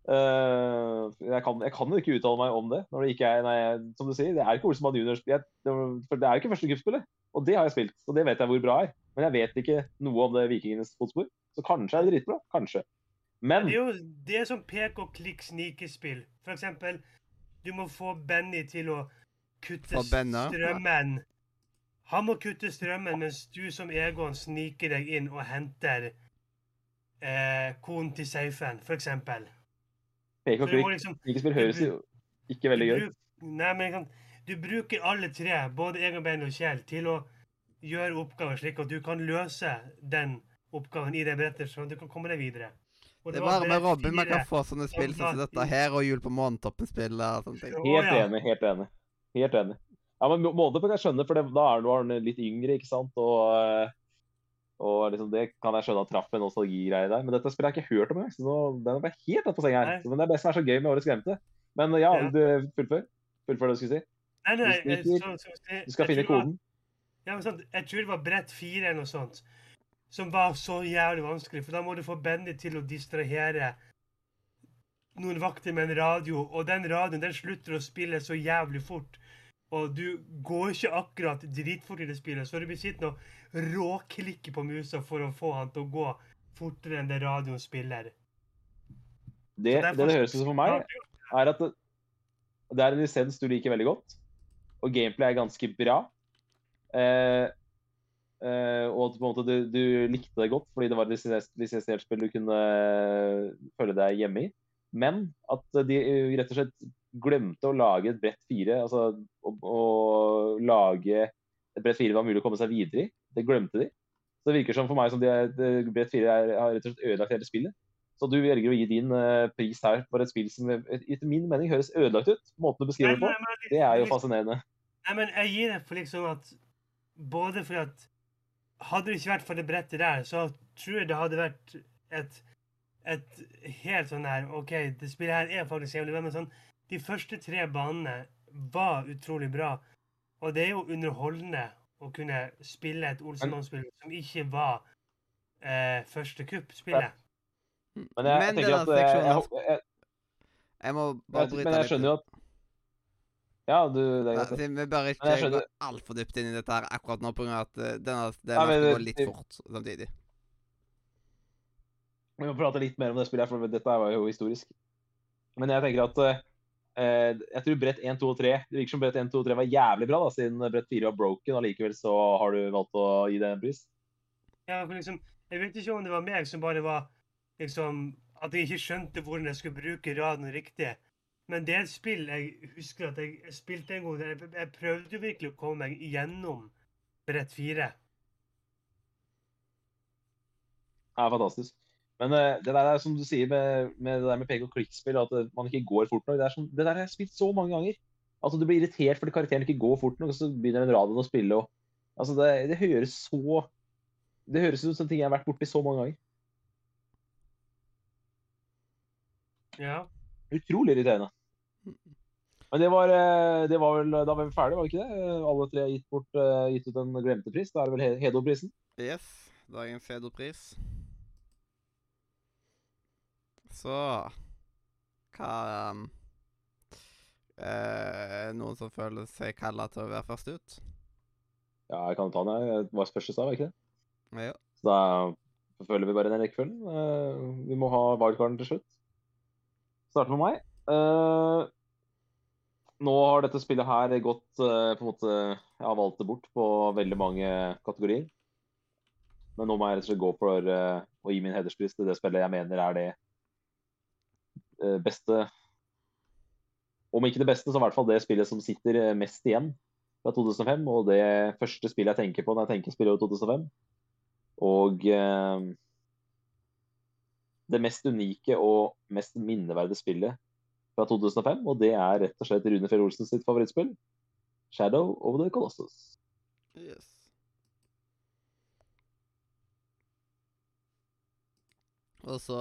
Uh, jeg, kan, jeg kan jo ikke uttale meg om det. når det ikke er, nei, Som du sier, det er ikke Olsenmann Juniors. Jeg, det, det er jo ikke første gruppespillet. Og det har jeg spilt, og det vet jeg hvor bra er. Men jeg vet ikke noe om det Vikingenes fotspor. Så kanskje er det dritbra. Kanskje. Men Det er jo det er som pek og klikk snikespill. For eksempel, du må få Benny til å kutte strømmen. Han må kutte strømmen, mens du som Egon sniker deg inn og henter eh, konen til safen, må klikk. liksom Snikerspill høres jo ikke veldig gøy Nei, men kan, du bruker alle tre, både Egon, Bein og Kjell, til å gjøre oppgaver slik at du kan løse den oppgaven i det brettet, sånn at du kan komme deg videre. Og Det er var bare med Robin man kan få sånne spill som dette her, og Jul på månetoppen-spill og sånne ting. Helt enig. Helt enig. Helt enig. Ja, men Molde kan jeg skjønne, for det, da er var han litt yngre, ikke sant. Og, eh, og liksom det kan jeg skjønne at traff en nostalgigreie der. Men dette spillet har jeg ikke hørt om engang. Så den er bare helt rett på senga her. Så- Men det er det som er så gøy med Årets glemte. Men ja, Ja. du fullfør. Fullfør det du skulle si. Nei, nei, Du så, så, jeg, Du skal finne tror var- koden. Ja, men sant, jeg tror det var brett fire eller noe sånt, som var så jævlig vanskelig. For da må du få Benny til å distrahere noen vakter med en radio, og den radioen den slutter å spille så jævlig fort. Og du går ikke akkurat dritfort i det spillet, så du blir sittende og råklikke på musa for å få han til å gå fortere enn det radioen spiller. Det det, det høres ut som for meg, er at det, det er en lisens du liker veldig godt, og gameplay er ganske bra. Eh, eh, og at på en måte du, du likte det godt fordi det var et lisens- lisensiert spill du kunne føle deg hjemme i. Men at de rett og slett glemte å lage et bredt fire. Altså å, å lage et bredt fire var mulig å komme seg videre i. Det glemte de. Så det virker som for meg som de er, det, bredt fire er, har rett og slett ødelagt hele spillet. Så du velger å gi din uh, pris her for et spill som eh, etter min mening høres ødelagt ut. Måten du beskriver det på, det er jo fascinerende. Nei, men jeg gir det for liksom at Både fordi at Hadde det ikke vært for det brettet der, så tror jeg det hadde vært et et helt sånn her OK, det spillet her er faktisk jævlig bra, men sånn De første tre banene var utrolig bra. Og det er jo underholdende å kunne spille et Olsenmann-spill som ikke var eh, første kupp-spillet. Men jeg, jeg tenker denne at eh, jeg, jeg, jeg, Jeg må bare bryte Men jeg skjønner jo at Ja, du det er greit. Vi bør ikke gå altfor dypt inn i dette her akkurat nå, pga. at eh, denne Nei, delen men skal det- gå litt fort samtidig. Vi må prate litt mer om det spillet, her, for dette var jo historisk. Men jeg tenker at eh, jeg tror brett 1, 2 og 3 Det virker som brett 1, 2 og 3 var jævlig bra, da, siden brett 4 var broken, og likevel så har du valgt å gi det en pris. Ja, for liksom, jeg vet ikke om det var meg som bare var liksom At jeg ikke skjønte hvordan jeg skulle bruke raden riktig. Men det er et spill jeg husker at jeg, spilte en gang. Jeg, jeg prøvde virkelig å komme meg gjennom brett fire. Ja, fantastisk. Men uh, det der er som du sier med, med det der med peke- og klikk-spill, at eh, man ikke går fort nok. Det, er sånn, det der har jeg spilt så mange ganger. Altså, Du blir irritert fordi karakteren ikke går fort nok, og så begynner en radioen å spille. og altså, det, det høres så Det høres ut som ting jeg har vært borti så mange ganger. Ja. Utrolig irriterende. Men det var, eh, det var vel Da var vi ferdige, var det ikke det? Alle tre har gitt, eh, gitt ut en glemte pris. Da er det vel Hedo-prisen? Yes. Dagens Fedopris. Så Hva um, eh, Noen som føler seg kalla til å være først ut? Ja, jeg kan ta den. Det var spørsmål, var det ikke det? Ja. Så da følger vi bare den rekkefølgen. Eh, vi må ha wildcarden til slutt. Starter med meg. Uh, nå har dette spillet her gått uh, på en måte Jeg har valgt det bort på veldig mange kategorier. Men nå må jeg rett og slett gå for uh, å gi min hederspris til det spillet jeg mener er det beste Om ikke det beste, så i hvert fall det spillet som sitter eh, mest igjen fra 2005. Og det første spillet jeg tenker på når jeg tenker spillet over 2005. Og eh, det mest unike og mest minneverdige spillet fra 2005. Og det er rett og slett Rune Fjell Olsen sitt favorittspill. 'Shadow of the Colossus'. Yes. Og så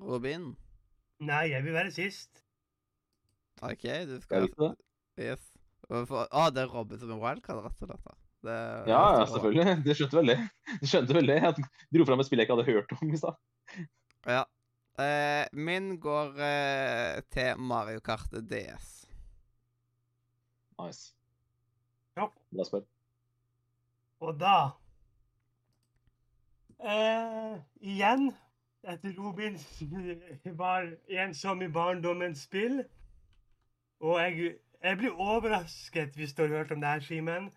Robin. Nei, jeg vil være sist. OK, du Skal det? Yes. Å, det er Robin som er wildcard, rett og slett. Det, det Ja, ja, selvfølgelig. Du skjønte vel det. Du skjønte vel det. Jeg dro fram et spill jeg ikke hadde hørt om i stad. Ja. Eh, min går eh, til Mario Kart DS. Nice. Ja. Bra spill. Og da eh, Igjen, etter Robin var ensom i barndommens spill. Og jeg, jeg blir overrasket hvis du har hørt om det her, Simen.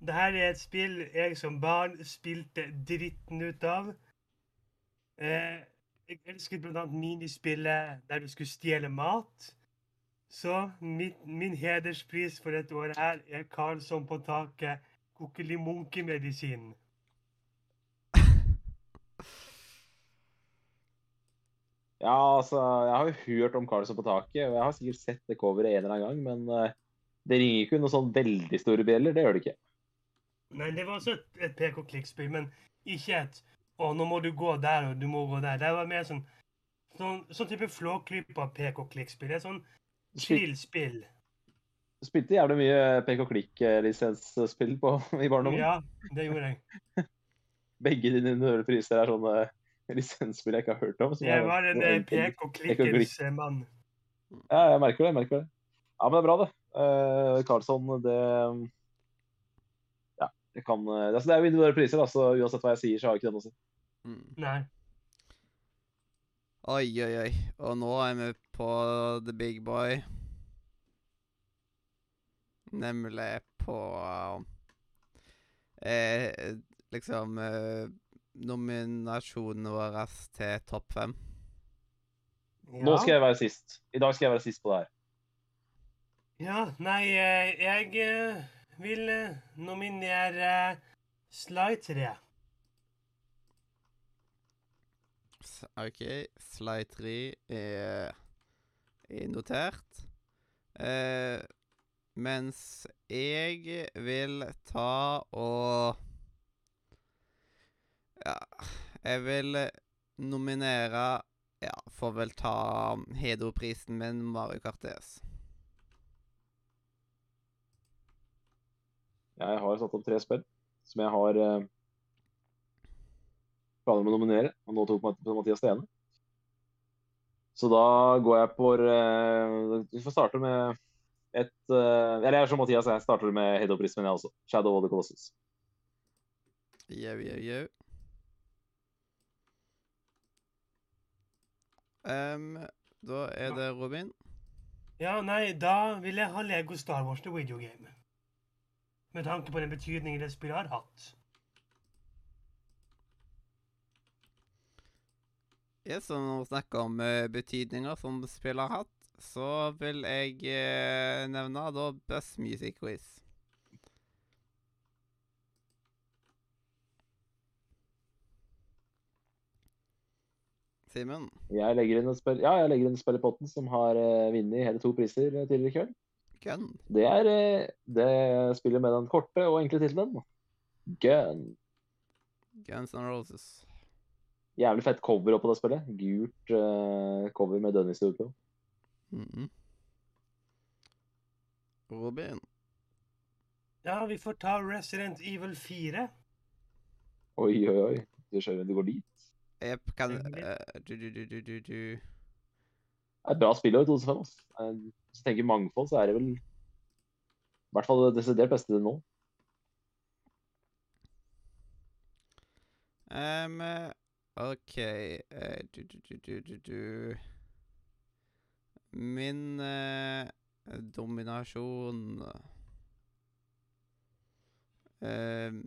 Det her er et spill jeg som barn spilte dritten ut av. Eh, jeg elsket bl.a. minispillet der du skulle stjele mat. Så min, min hederspris for dette året her er Karlsson på taket, kokkelimunkemedisin. Ja, altså, jeg har jo hørt om Karlsson på taket, og jeg har sikkert sett det coveret en eller annen gang, men eh, det ringer ikke noen sånn veldig store bjeller. Det gjør det ikke. Nei, det var også et, et pek-og-klikk-spill, men ikke et Å, nå må du gå der, og du må gå der. Det var mer sånn sånn, sånn type flåklypa pek-og-klikk-spill. er sånn chill spill. spilte jævlig mye pek og klikk-lisensspill på i barndommen. Ja, det gjorde jeg. Begge dine priser er sånne lisensspill jeg ikke har hørt om. som Jeg var en en pek-og-klikkens eh, mann. Ja, jeg merker det. jeg merker det. Ja, men det er bra, det. Uh, Karlsson, det Ja, det kan altså, Det er jo individuelle priser, da, så uansett hva jeg sier, så har jeg ikke det noe å si. Mm. Nei. Oi, oi, oi. Og nå er vi på the big boy. Nemlig på eh, Liksom eh, Nominasjonene våre til topp fem. Nå skal jeg være sist. I dag skal jeg være sist på det her. Ja, nei, eh, jeg eh, vil eh, nominere Sly 3. OK, slide 3 er, er notert. Eh, mens jeg vil ta og Ja, jeg vil nominere Ja, får vel ta Hedo-prisen min, Mario Kart DS. Jeg har satt opp tre spill som jeg har eh, planer om å nominere. Og nå tok Mat- Mathias det ene. Så da går jeg for eh, Vi får starte med et eh, Eller jeg er som Mathias, jeg starter med Hedo-prisen min, jeg også. Shadow of the Colossus. Jau, jau, jau. Em, da er det Robin. Ja, nei, da vil jeg ha Lego Star Wars The Video Game. Med tanke på den betydningen det spillet har hatt. Ja, så når vi snakker om eh, betydninger som spillet har hatt, så vil jeg eh, nevne da Buzz Music Quiz. Simen, Jeg legger inn et spill, ja, jeg legger inn spill i potten som har uh, vunnet hele to priser eh, tidligere i kveld. Gun. Det er uh, det spillet med den korte og enkle tittelen. Gun. Guns and Roses. Jævlig fett cover oppå det spillet. Gult uh, cover med Dennis i Mm -hmm. Robin. Ja, vi får ta Resident Evil 4. Oi, oi, oi. Du skjønner, du går dit. Jepp, kan eh, Du, du, du, du, du, du. Det er et bra spill i 2005. ass. Eh, Hvis du tenker mangfold, så er det vel i hvert fall det desidert beste nå. Eh, OK eh, du, du, du, du, du, du. Min uh, dominasjon Em,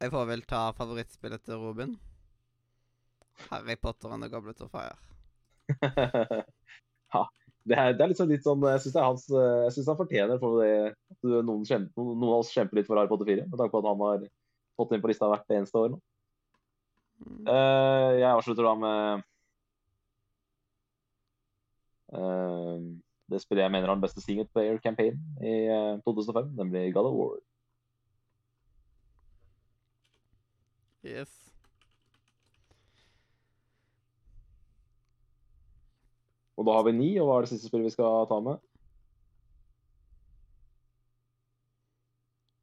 Jeg får vel ta favorittspillet til Robin. Harry Potter and the Goblet of Fire. ja, det er, det er liksom litt sånn Jeg syns eh, han fortjener for det at noen, kjemper, noen, noen av oss kjemper litt for Harry Potter 4, med tanke på at han har fått inn på lista hvert eneste år nå. Mm. Uh, jeg avslutter da med uh, det spillet jeg mener har den beste single player campaign i uh, 2005, nemlig God of War. Yes. Og da har vi ni, og hva er det siste spillet vi skal ta med?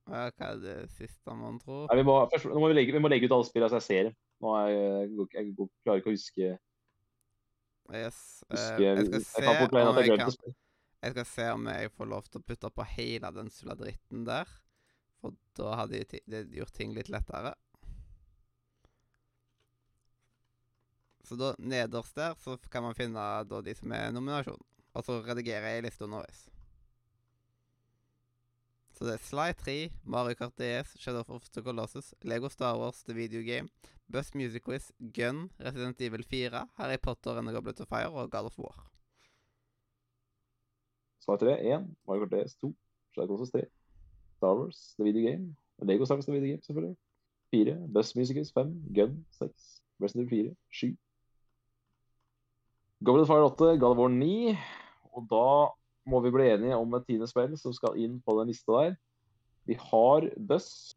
Hva er det siste, man tror? Nei, vi, må, først, nå må vi, legge, vi må legge ut alle spillene så jeg ser. Nå er jeg, jeg, jeg, klarer ikke å huske, Yes. eh, huske jeg Jeg, skal se kan om jeg jeg kan. Jeg skal se om jeg får lov til å putte på hele den sulla dritten der. For da hadde jeg gjort ting litt lettere. Så da, nederst der så kan man finne da de som er nominasjon. Og så redigerer jeg lista underveis. Så det er Sly 3, Mario Kart DS, Shadow of the Colossus, Lego Star Wars The Video Game, Buzz Music Quiz, Gun, Resident Evil 4, Harry Potter and the Goblet of Fire og God of War. Sly 3, 1, Mario Kart DS 2, Shadow Colossus 3, Star Wars, The Video Game, Lego Star Wars, The Video Game, selvfølgelig. 4, Buzz Quiz, 5, Gun 6, Resident Evil 4, 7. Goblet of Fire 8, God of War 9, og da må vi bli enige om et tiende spill som skal inn på den lista der. Vi har Buzz.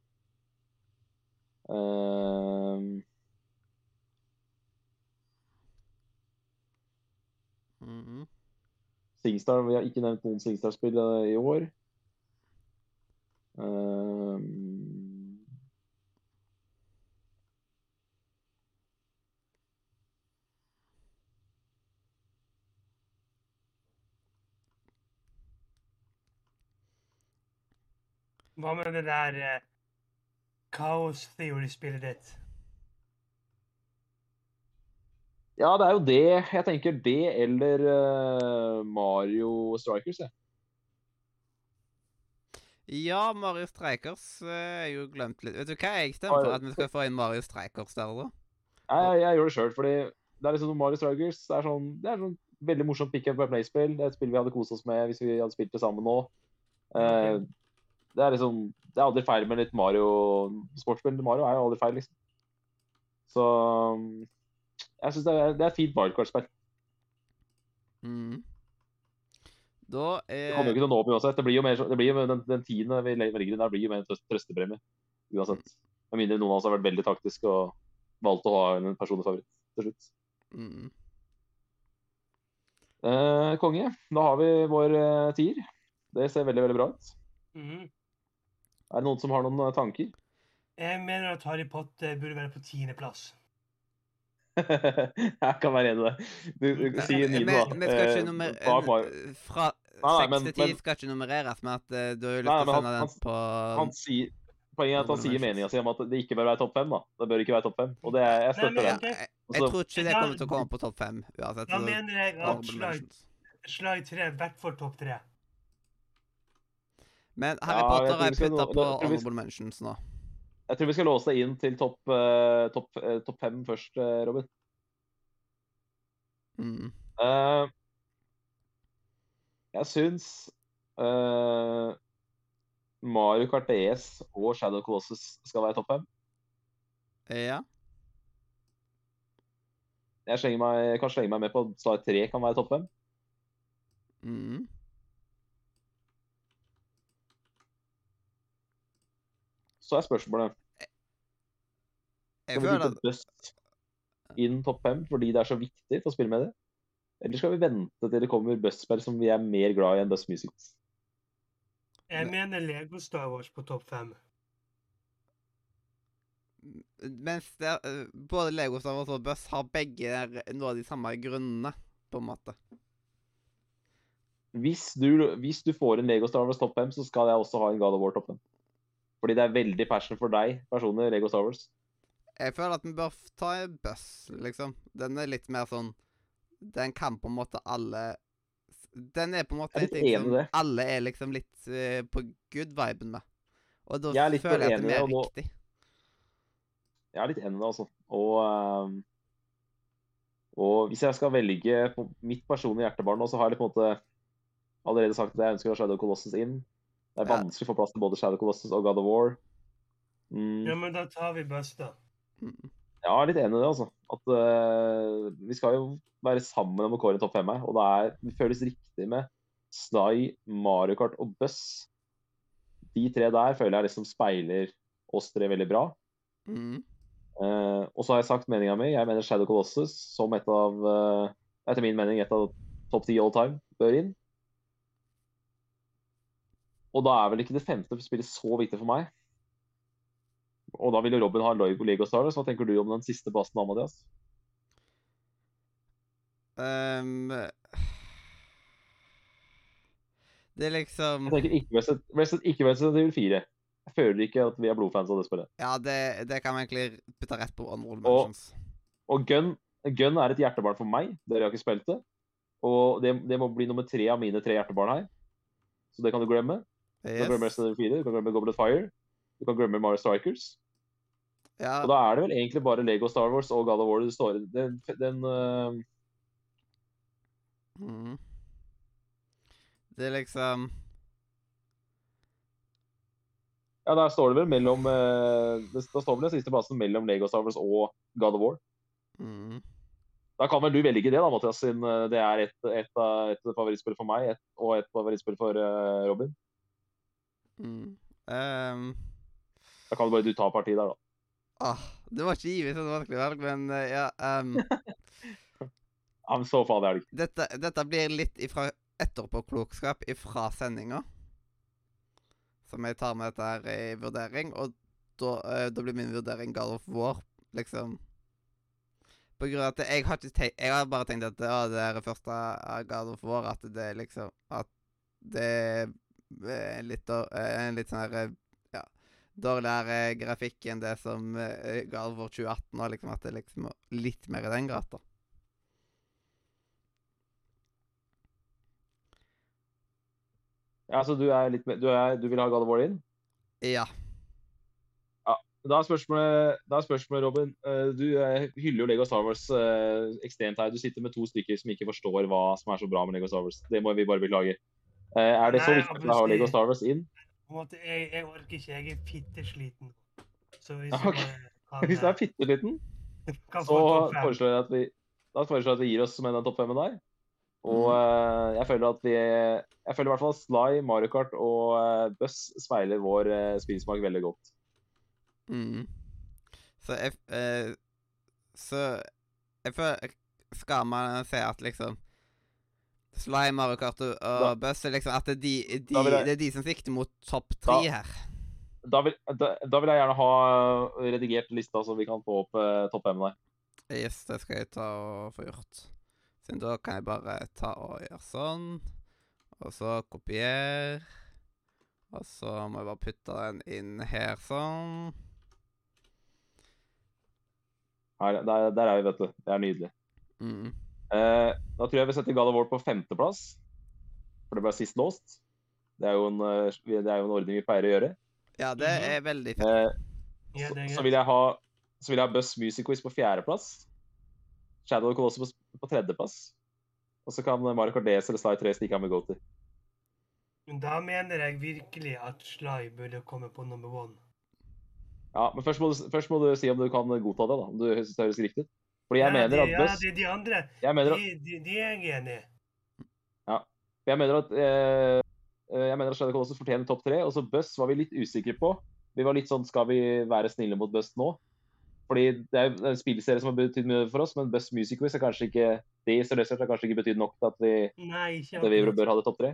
Mm -hmm. Singstar, Vi har ikke nevnt noen Singstar-spill eh, i år. Ehm, Hva med det der eh, Chaos Theory-spillet ditt? ja, det er jo det. Jeg tenker det eller eh, Mario Strikers. Jeg. Ja, Mario Strikers eh, er jo glemt litt. Vet du hva jeg stemmer for? At vi skal få inn Mario Strikers der, da? Jeg, jeg, jeg gjør det sjøl, fordi det er liksom Mario Strikers det er sånn, det er sånn veldig morsomt pick up by play-spill. Det er et spill vi hadde kost oss med hvis vi hadde spilt det sammen nå. Eh, det er liksom Det er aldri feil med litt Mario Sportsspill til Mario er jo aldri feil, liksom. Så jeg syns det, det er et fint wildcard-spill. Mhm. Da Det er kommer jo ikke til å nå opp uansett. Det blir jo mer, det blir jo den, den tiende vi ligger inn der, blir jo mer en trøst, trøstepremie uansett. Med mindre noen av oss har vært veldig taktiske og valgt å ha en personlig favoritt til slutt. Mm. Eh, konge. Da har vi vår eh, tier. Det ser veldig, veldig bra ut. Mhm. Er det noen som har noen eh, tanker? Jeg mener at Harry Potter burde være på tiendeplass. jeg kan være enig i det. Du, du sier niende, da. Men vi skal ikke Eh, nummer... eh, Fra seks til ti men- skal ikke nummereres, med at eh, du har lyst til å sende han- den på han sier, poenget er at han sier meninga si om at det ikke bør være topp fem. da. Det bør ikke være topp fem. Og det er, jeg støtter det. den. jeg, Og jeg tror ikke det kommer til å komme på topp fem uansett. Da mener jeg at slag, slag tre 3 er hvert fall topp 3. Men Harry Potter er putta på honorable mentions nå. Jeg tror vi skal låse inn til topp uh, top, uh, top fem først, uh, Robin. Mm. Eh, jeg syns eh, Mario Kart DS og Shadow Colossus skal være topp fem. Ja. Jeg meg, kan slenge meg med på at Star 3 kan være topp fem. Mm. Så er spørsmålet Skal vi dytte at Dust inn topp fem fordi det er så viktig for spillmediet? Eller skal vi vente til det kommer Buzz-spill som vi er mer glad i enn Buzz Music? Jeg mener Lego Star Wars på topp 5. Mens det, er- både Lego Star Wars og Buss har begge noe av de samme grunnene, på en måte. Hvis du, hvis du får en Lego Star Wars topp fem, så skal jeg også ha en God of War topp fem. Fordi det er veldig passion for deg personlig, Lego Star Wars. Jeg føler at vi bør ta en Buss, liksom. Den er litt mer sånn Den kan på en måte alle Den er på en måte en ting som det. alle er liksom litt uh, på good-viben med. Og da Jeg er føler jeg at det er mer riktig. Jeg er litt enig i det, altså. Og, ehm, og hvis jeg skal velge mitt personlige hjertebarn nå, så har jeg på en måte allerede sagt at jeg ønsker å ha Shadow Colossus inn. Det er Ja. vanskelig å få plass til både Shadow Colossus og God of War. Mm. Ja, men da tar vi Buss, da. Mm. Ja, jeg er litt enig i det, altså. At uh, vi skal jo være sammen om å kåre en topp fem her. Og det, er, det føles riktig med Sly, Mario Kart og Buss. De tre der føler jeg liksom speiler oss tre veldig bra. Mm. Uh, og så har jeg sagt meninga mi. Jeg mener Shadow Colossus som et av uh, Etter min mening et av topp ti all time bør inn. Og da er vel ikke det femte spillet så viktig for meg. Og da vil jo Robin ha Lego Lego of Stars. Hva tenker du om den siste basen av Madias? Um, det er liksom Jeg tenker ikke Resident, Resident, ikke Resident Evil 4. Jeg føler ikke at vi er blodfans av det spillet. Ja, det, det kan vi egentlig putte rett på Og- mentions. Og Gun, Gun er et hjertebarn for meg. Dere har ikke spilt det. Og det, det må bli nummer tre av mine tre hjertebarn her. Så det kan du glemme. Du kan glemme Yes. Resident Evil 4, du kan glemme Goblet Fire, du kan glemme Mario Strikers. Ja, Og da er det vel egentlig bare Lego Star Wars og God of War det står i. Den, den uh... mm. Det er liksom Ja, der står det vel mellom uh... det, Da står vel den siste plassen mellom Lego Star Wars og God of War. mm. Da kan vel du velge det, da, Mathias, siden øh, det er et, et, et favorittspill for meg et, og et favorittspill for uh, Robin. Mm. Um, Da kan du bare du ta parti der, da. ah, det var ikke givet et vanskelig valg, men uh, ja um, I'm so far ikke. dette, dette blir litt ifra etterpåklokskap ifra sendinga. Som jeg tar med dette her i vurdering, og da, uh, da blir min vurdering God of War, liksom. På grunn av at jeg har tenkt Jeg har bare tenkt at ja, det er det første God of War, at det liksom At det litt, eh, en litt sånn her eh, Ja, dårligere grafikk enn det som ga God 2018 har, liksom. At det liksom litt mer i den gata. Ja, så du er litt Du, er, du vil ha God of War inn? Ja. Da er spørsmålet, da er spørsmålet Robin. eh, Du eh, hyller jo Lego Star Wars eh, ekstremt her. Du sitter med to stykker som ikke forstår hva som er så bra med Lego Star Wars. Det må vi bare beklage. Eh, Er det så Nei, viktig for deg å ha Lego Star Wars inn? På en måte, jeg, jeg orker ikke. Jeg er fittesliten. Så hvis okay. kan, Hvis du er fittesliten, så foreslår jeg at vi da foreslår jeg at vi gir oss med den topp femmen der. Og eh, jeg føler at vi Jeg føler i hvert fall Sly, Mario Kart og uh, Buss speiler vår uh, spillsmak veldig godt. Mm. Så jeg, uh, Så jeg føler Skal man se at liksom Slime, Mario Kart og, Da- Buzz liksom At det er de, de, jeg- det er de som sikter mot topp tre her. Da vil, da, da vil jeg gjerne ha redigert lista, så vi kan få opp eh, topp fem der. Yes, det skal jeg ta og få gjort. Siden da kan jeg bare ta og gjøre sånn. Og så kopier. Og så må jeg bare putte den inn her sånn. Her, der, der er vi, vet du. Det er nydelig. Mm. Eh, da tror jeg vi setter God of War på femteplass. For det ble sist låst. Det er, jo en, eh, det er jo en ordning vi pleier å gjøre. Ja, det Mhm. er veldig fint. Uh, Ja, så, så vil jeg ha så vil jeg ha Buzz Music Quiz på fjerdeplass. Shadow of the Colossus på, på tredjeplass. Og så kan Mario Cardes eller Sly 3 stikke av med Goater. Men Da mener jeg virkelig at Sly burde komme på number one. Ja, men først må, du, først må du si om du kan godta det, da. Om du syns det høres riktig ut. Fordi jeg ja, mener at at ja, det de, de andre, Jeg mener at, de, de, de er jeg enig i. jeg mener at, eh, eh, jeg mener at Shadow Colossus fortjener topp tre. Og så Buzz var vi litt usikre på. Vi var litt sånn Skal vi være snille mot Buzz nå? Fordi det er en spillserie som har betydd mye for oss, men Buzz Music Quiz er kanskje ikke det isolert har kanskje ikke betydd nok til at vi, Nei, ikke at vi bør ha det topp tre.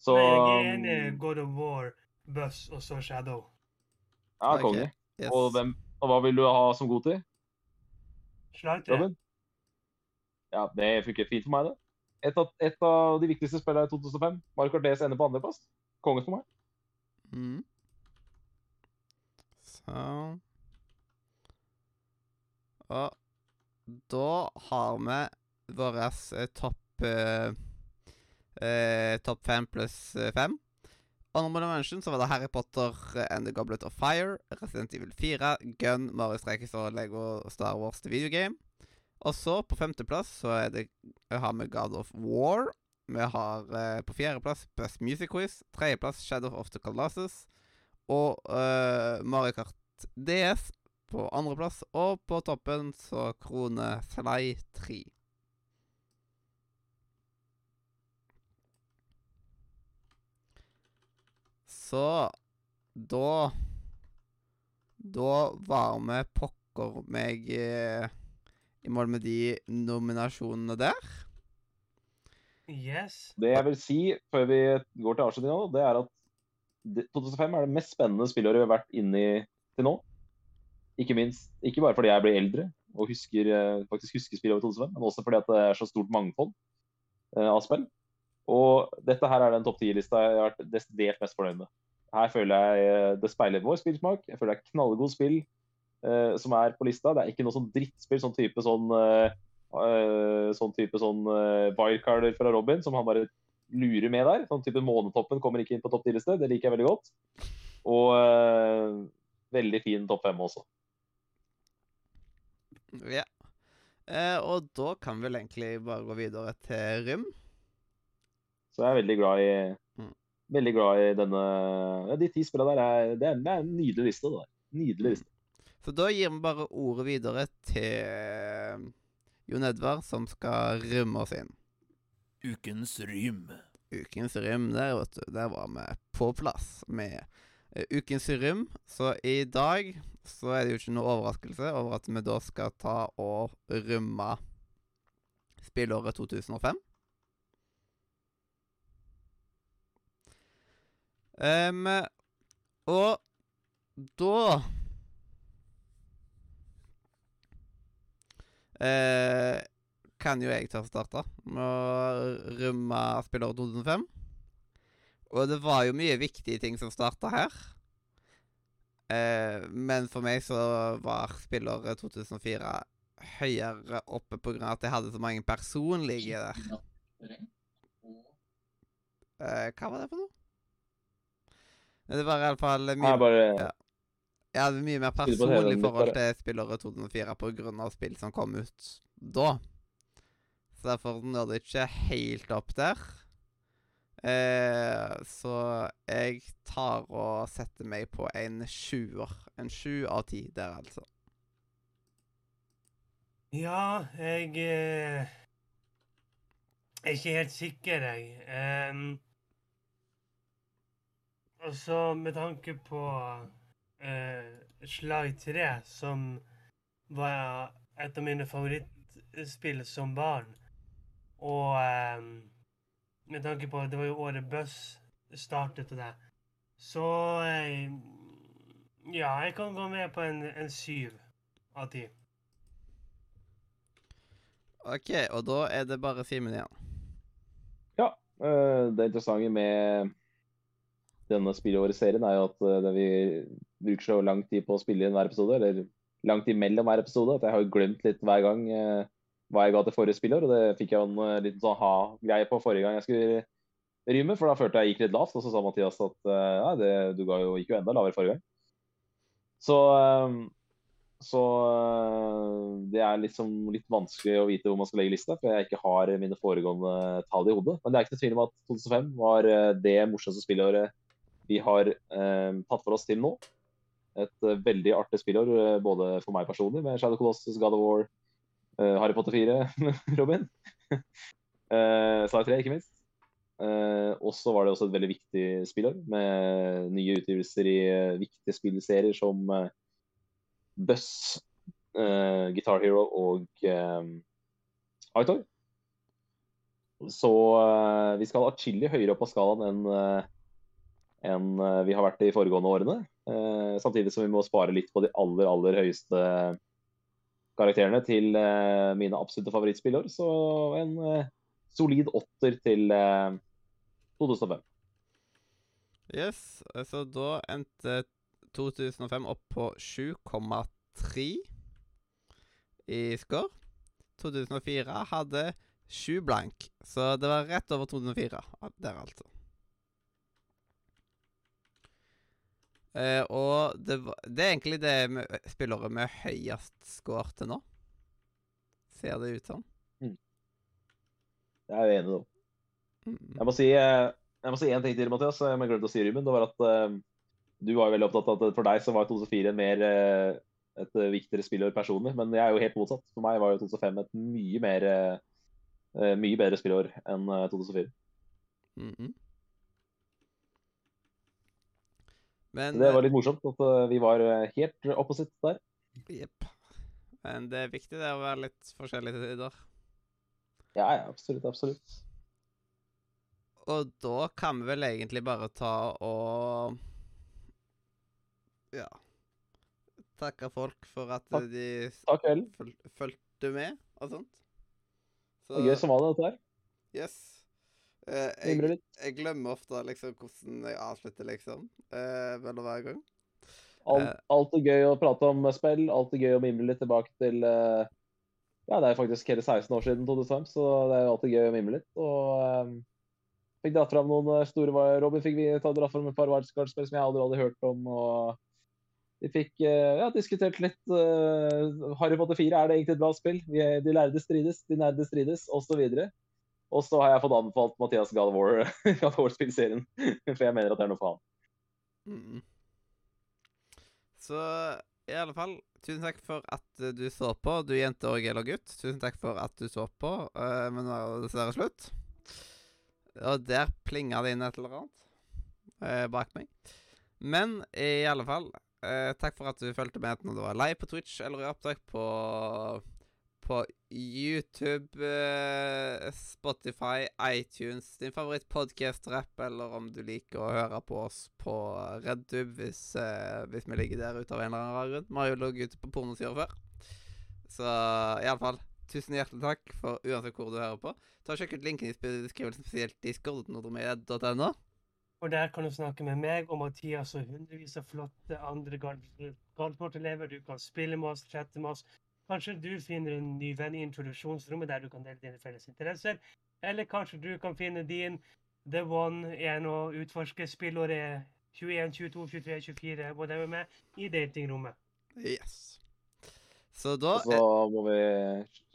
Så Nei, jeg er enig God of War, Buzz og så Shadow. Ja, konge. Yes. Og, hvem, og hva vil du ha som god til? Sly 3. Robin? Ja, det funker fint for meg, det. Et av, et av de viktigste spillene i 2005. Mario Kart DS ender på andreplass. Konge for meg. Mm. Så Og da har vi vår eh, topp eh, eh, Topp fem pluss eh, fem. Honorable mention så var det Harry Potter eh, and The Goblet of Fire, Resident Evil 4, Gun, Mario Strekes og Lego Star Wars The Video Game. Og så, på femteplass, så er det, har vi God of War. Vi har eh, på fjerdeplass Best Music Quiz. Tredjeplass Shadow of the Colossus. Og eh, Mario Kart DS på andreplass. Og på toppen så Krone Sly 3. Så da Da var vi pokker meg eh, i mål med de nominasjonene der. Yes. Det jeg vil si før vi går til avslutninga, det er at 2005 er det mest spennende spillåret vi har vært inne i til nå. Ikke minst, ikke bare fordi jeg blir eldre og husker, eh, faktisk husker spillet over 2005, men også fordi at det er så stort mangfold eh, av spill. Og dette her er den topp 10-lista jeg har vært desidert mest fornøyd med. Her føler jeg eh, det speiler vår spillsmak. Jeg føler det er knallgod spill uh, som er på lista. Det er ikke noe sånn drittspill, sånn type sånn uh, sånn type sånn uh, wildcarder fra Robin, som han bare lurer med der. Sånn type Månetoppen kommer ikke inn på topp 10-liste. Det liker jeg veldig godt. Og uh, veldig fin topp fem også. Ja. Uh, og da kan vi vel egentlig bare gå videre til Rym. Så jeg er veldig glad i Mm. Veldig glad i denne ja, De ti spillene der er, det er, det er en nydelig liste. Det der. Nydelig liste. Så da gir vi bare ordet videre til Jon Edvard, som skal rymme oss inn. Ukens rym. Ukens rym, der, vet du, der var vi på plass med eh, ukens rym. Så i dag så er det jo ikke noe overraskelse over at vi da skal ta og rymme spillåret 2005. Em, og da eh, kan jo jeg ta å starte med å rømme spillåret 2005. Og det var jo mye viktige ting som starta her. Eh, men for meg så var spillåret 2004 høyere oppe av at jeg hadde så mange personlige der. Eh, hva var det for noe? Det var iallfall mye bare Ja. Jeg hadde mye mer personlig forhold til spillåret 2004 på grunn av spill som kom ut da. Så derfor når det ikke helt opp der. Eh, så jeg tar og setter meg på en sjuer. En sju av ti der, altså. Ja, jeg eh, er ikke helt sikker, jeg. Um, og så med tanke på uh, Slag 3, som var et av mine favorittspill som barn. Og eh, med tanke på at det var jo året Buss startet og det, så eh, Ja, jeg kan gå med på en, en syv av ti. OK, og da er det bare Simen igjen. Ja. Det interessante med denne spillåret-serien er jo at eh, vi bruker så lang tid på å spille inn hver episode, eller lang tid mellom hver episode, at jeg har glemt litt hver gang eh, hva jeg ga til forrige spillår. Og det fikk jeg en eh, liten sånn ha-greie på forrige gang jeg skulle rymme, for da følte jeg gikk litt lavt. Og så sa Mathias at ja, det, du jo, gikk jo enda lavere forrige gang. Så, så det er liksom litt vanskelig å vite hvor man skal legge lista, for jeg ikke har mine foregående tall i hodet. Men det er ikke noe tvil om at 2005 var det morsomste spillåret vi har eh, tatt for oss til nå. Et eh, veldig artig spillår, eh, både for meg personlig, med Shadow Colossus, God of War, Harry Potter 4, Robin. uh, Star 3, ikke minst. Eh, og så var det også et veldig viktig spillår, med nye utgivelser i eh, viktige spillserier som uh, Buss, Guitar Hero og Hightower. Så vi skal atskillig høyere opp på skalaen enn enn eh, vi har vært i foregående årene. Eh, samtidig som vi må spare litt på de aller, aller høyeste karakterene til eh, mine absolutte favorittspillår. Så en solid åtter til eh, 2005. Yes, så da endte 2005 opp på 7,3 i score. 2004 hadde 7 blank, så det var rett over 2004 der, altså. Eh, og det, var, det er egentlig det med spillere med høyest score til nå. Ser det ut som. Jeg er jo enig, da. Mm. Jeg må si eh, jeg må si en ting til, Mathias. som Jeg glemte å si, Ruben. Det var at uh, du var jo veldig opptatt av at for deg så var 2004 mer uh, et viktigere spillår personlig. Men jeg er jo helt motsatt. For meg var jo 2005 et mye mer mye bedre spillår enn eh, 2004. Mhm. Men det var litt morsomt at eh, vi var eh, helt opposite der. Jepp. Men det er viktig det å være litt forskjellige til tider. Ja, ja, absolutt. Absolutt. Og da kan vi vel egentlig bare ta og Ja. Takke folk for at Takk. de Takk, føl fulgte med og sånt. Det var gøy som var det, dette her. Yes. Eh, jeg, jeg glemmer ofte liksom hvordan jeg avslutter, liksom. Eh, vel og hver gang. Alt, alt, er gøy å prate om spill. Alt er gøy å mimre litt tilbake til eh, Ja, det er faktisk hele 16 år siden Tode Storm, så det er jo alltid gøy å mimre litt. Og eh, fikk dratt fram noen eh, store Robin fikk vi ta dratt fram et par wildcard-spill som jeg aldri hadde hørt om. og vi fikk eh, ja, diskutert litt uh, Harry Potter 4, er det egentlig et bra spill? Vi de lærde strides, de nerde strides, osv. Og så har jeg fått anbefalt Mathias God of War- God of War-spillserien, for jeg mener at det er noe for han. Mm. Så i alle fall, tusen takk for at eh, du så på, du jente og eller gutt. Tusen takk for at du så på, Uh, men nå er det dessverre slutt. Og der plinga det inn et eller annet uh, bak meg. Men i alle fall, uh, takk for at du fulgte med når du var live på Twitch eller i opptak på på YouTube, eh, Spotify, iTunes, din favoritt-podkast-rapp, eller om du liker å høre på oss på RedTube hvis, eh, hvis vi ligger der ute av en eller annen rar grunn. Vi har jo ligget ute på pornosida før. Så iallfall, tusen hjertelig takk for uansett hvor du hører på. Ta Sjekk ut linken i beskrivelsen, spesielt discord.nordmed.no. Og der kan du snakke med meg og Mathias og hundrevis av flotte andre Gardsport-elever. Du kan spille med oss, chatte med oss. Kanskje du finner en ny venn i introduksjonsrommet der du kan dele dine felles interesser. Eller kanskje du kan finne din The One igjen og utforske spillåret 21, 22, 23, 24, whatever med, i datingrommet. Yes. Så da Og så må vi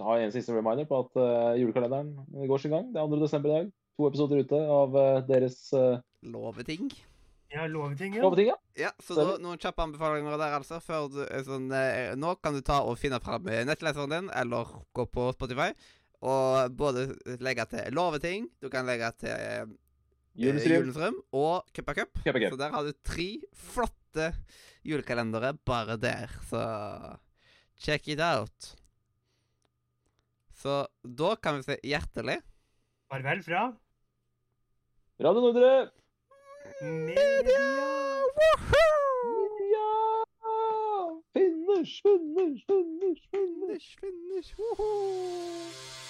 ha en siste reminder på at uh, julekalenderen går sin gang. Det er 2. desember i dag. To episoder ute av uh, deres uh, Loveting. Ja, loveting, ja. loveting. Ja. Ja, så da, noen kjappe anbefalinger der, altså. Før du, sånn, eh, nå kan du ta og finne fram eh, nettleseren din, eller gå på Spotify, og både legge til Loveting, du kan legge til eh, Julestrøm. Julestrøm og Cup of Cup. Cup of Cup. Så der har du tre flotte julekalendere bare der. Så check it out. Så da kan vi si hjertelig Farvel fra Radio Nordre! Media. Ja! Finish, finish, finish, finish. Finish, finish, woho!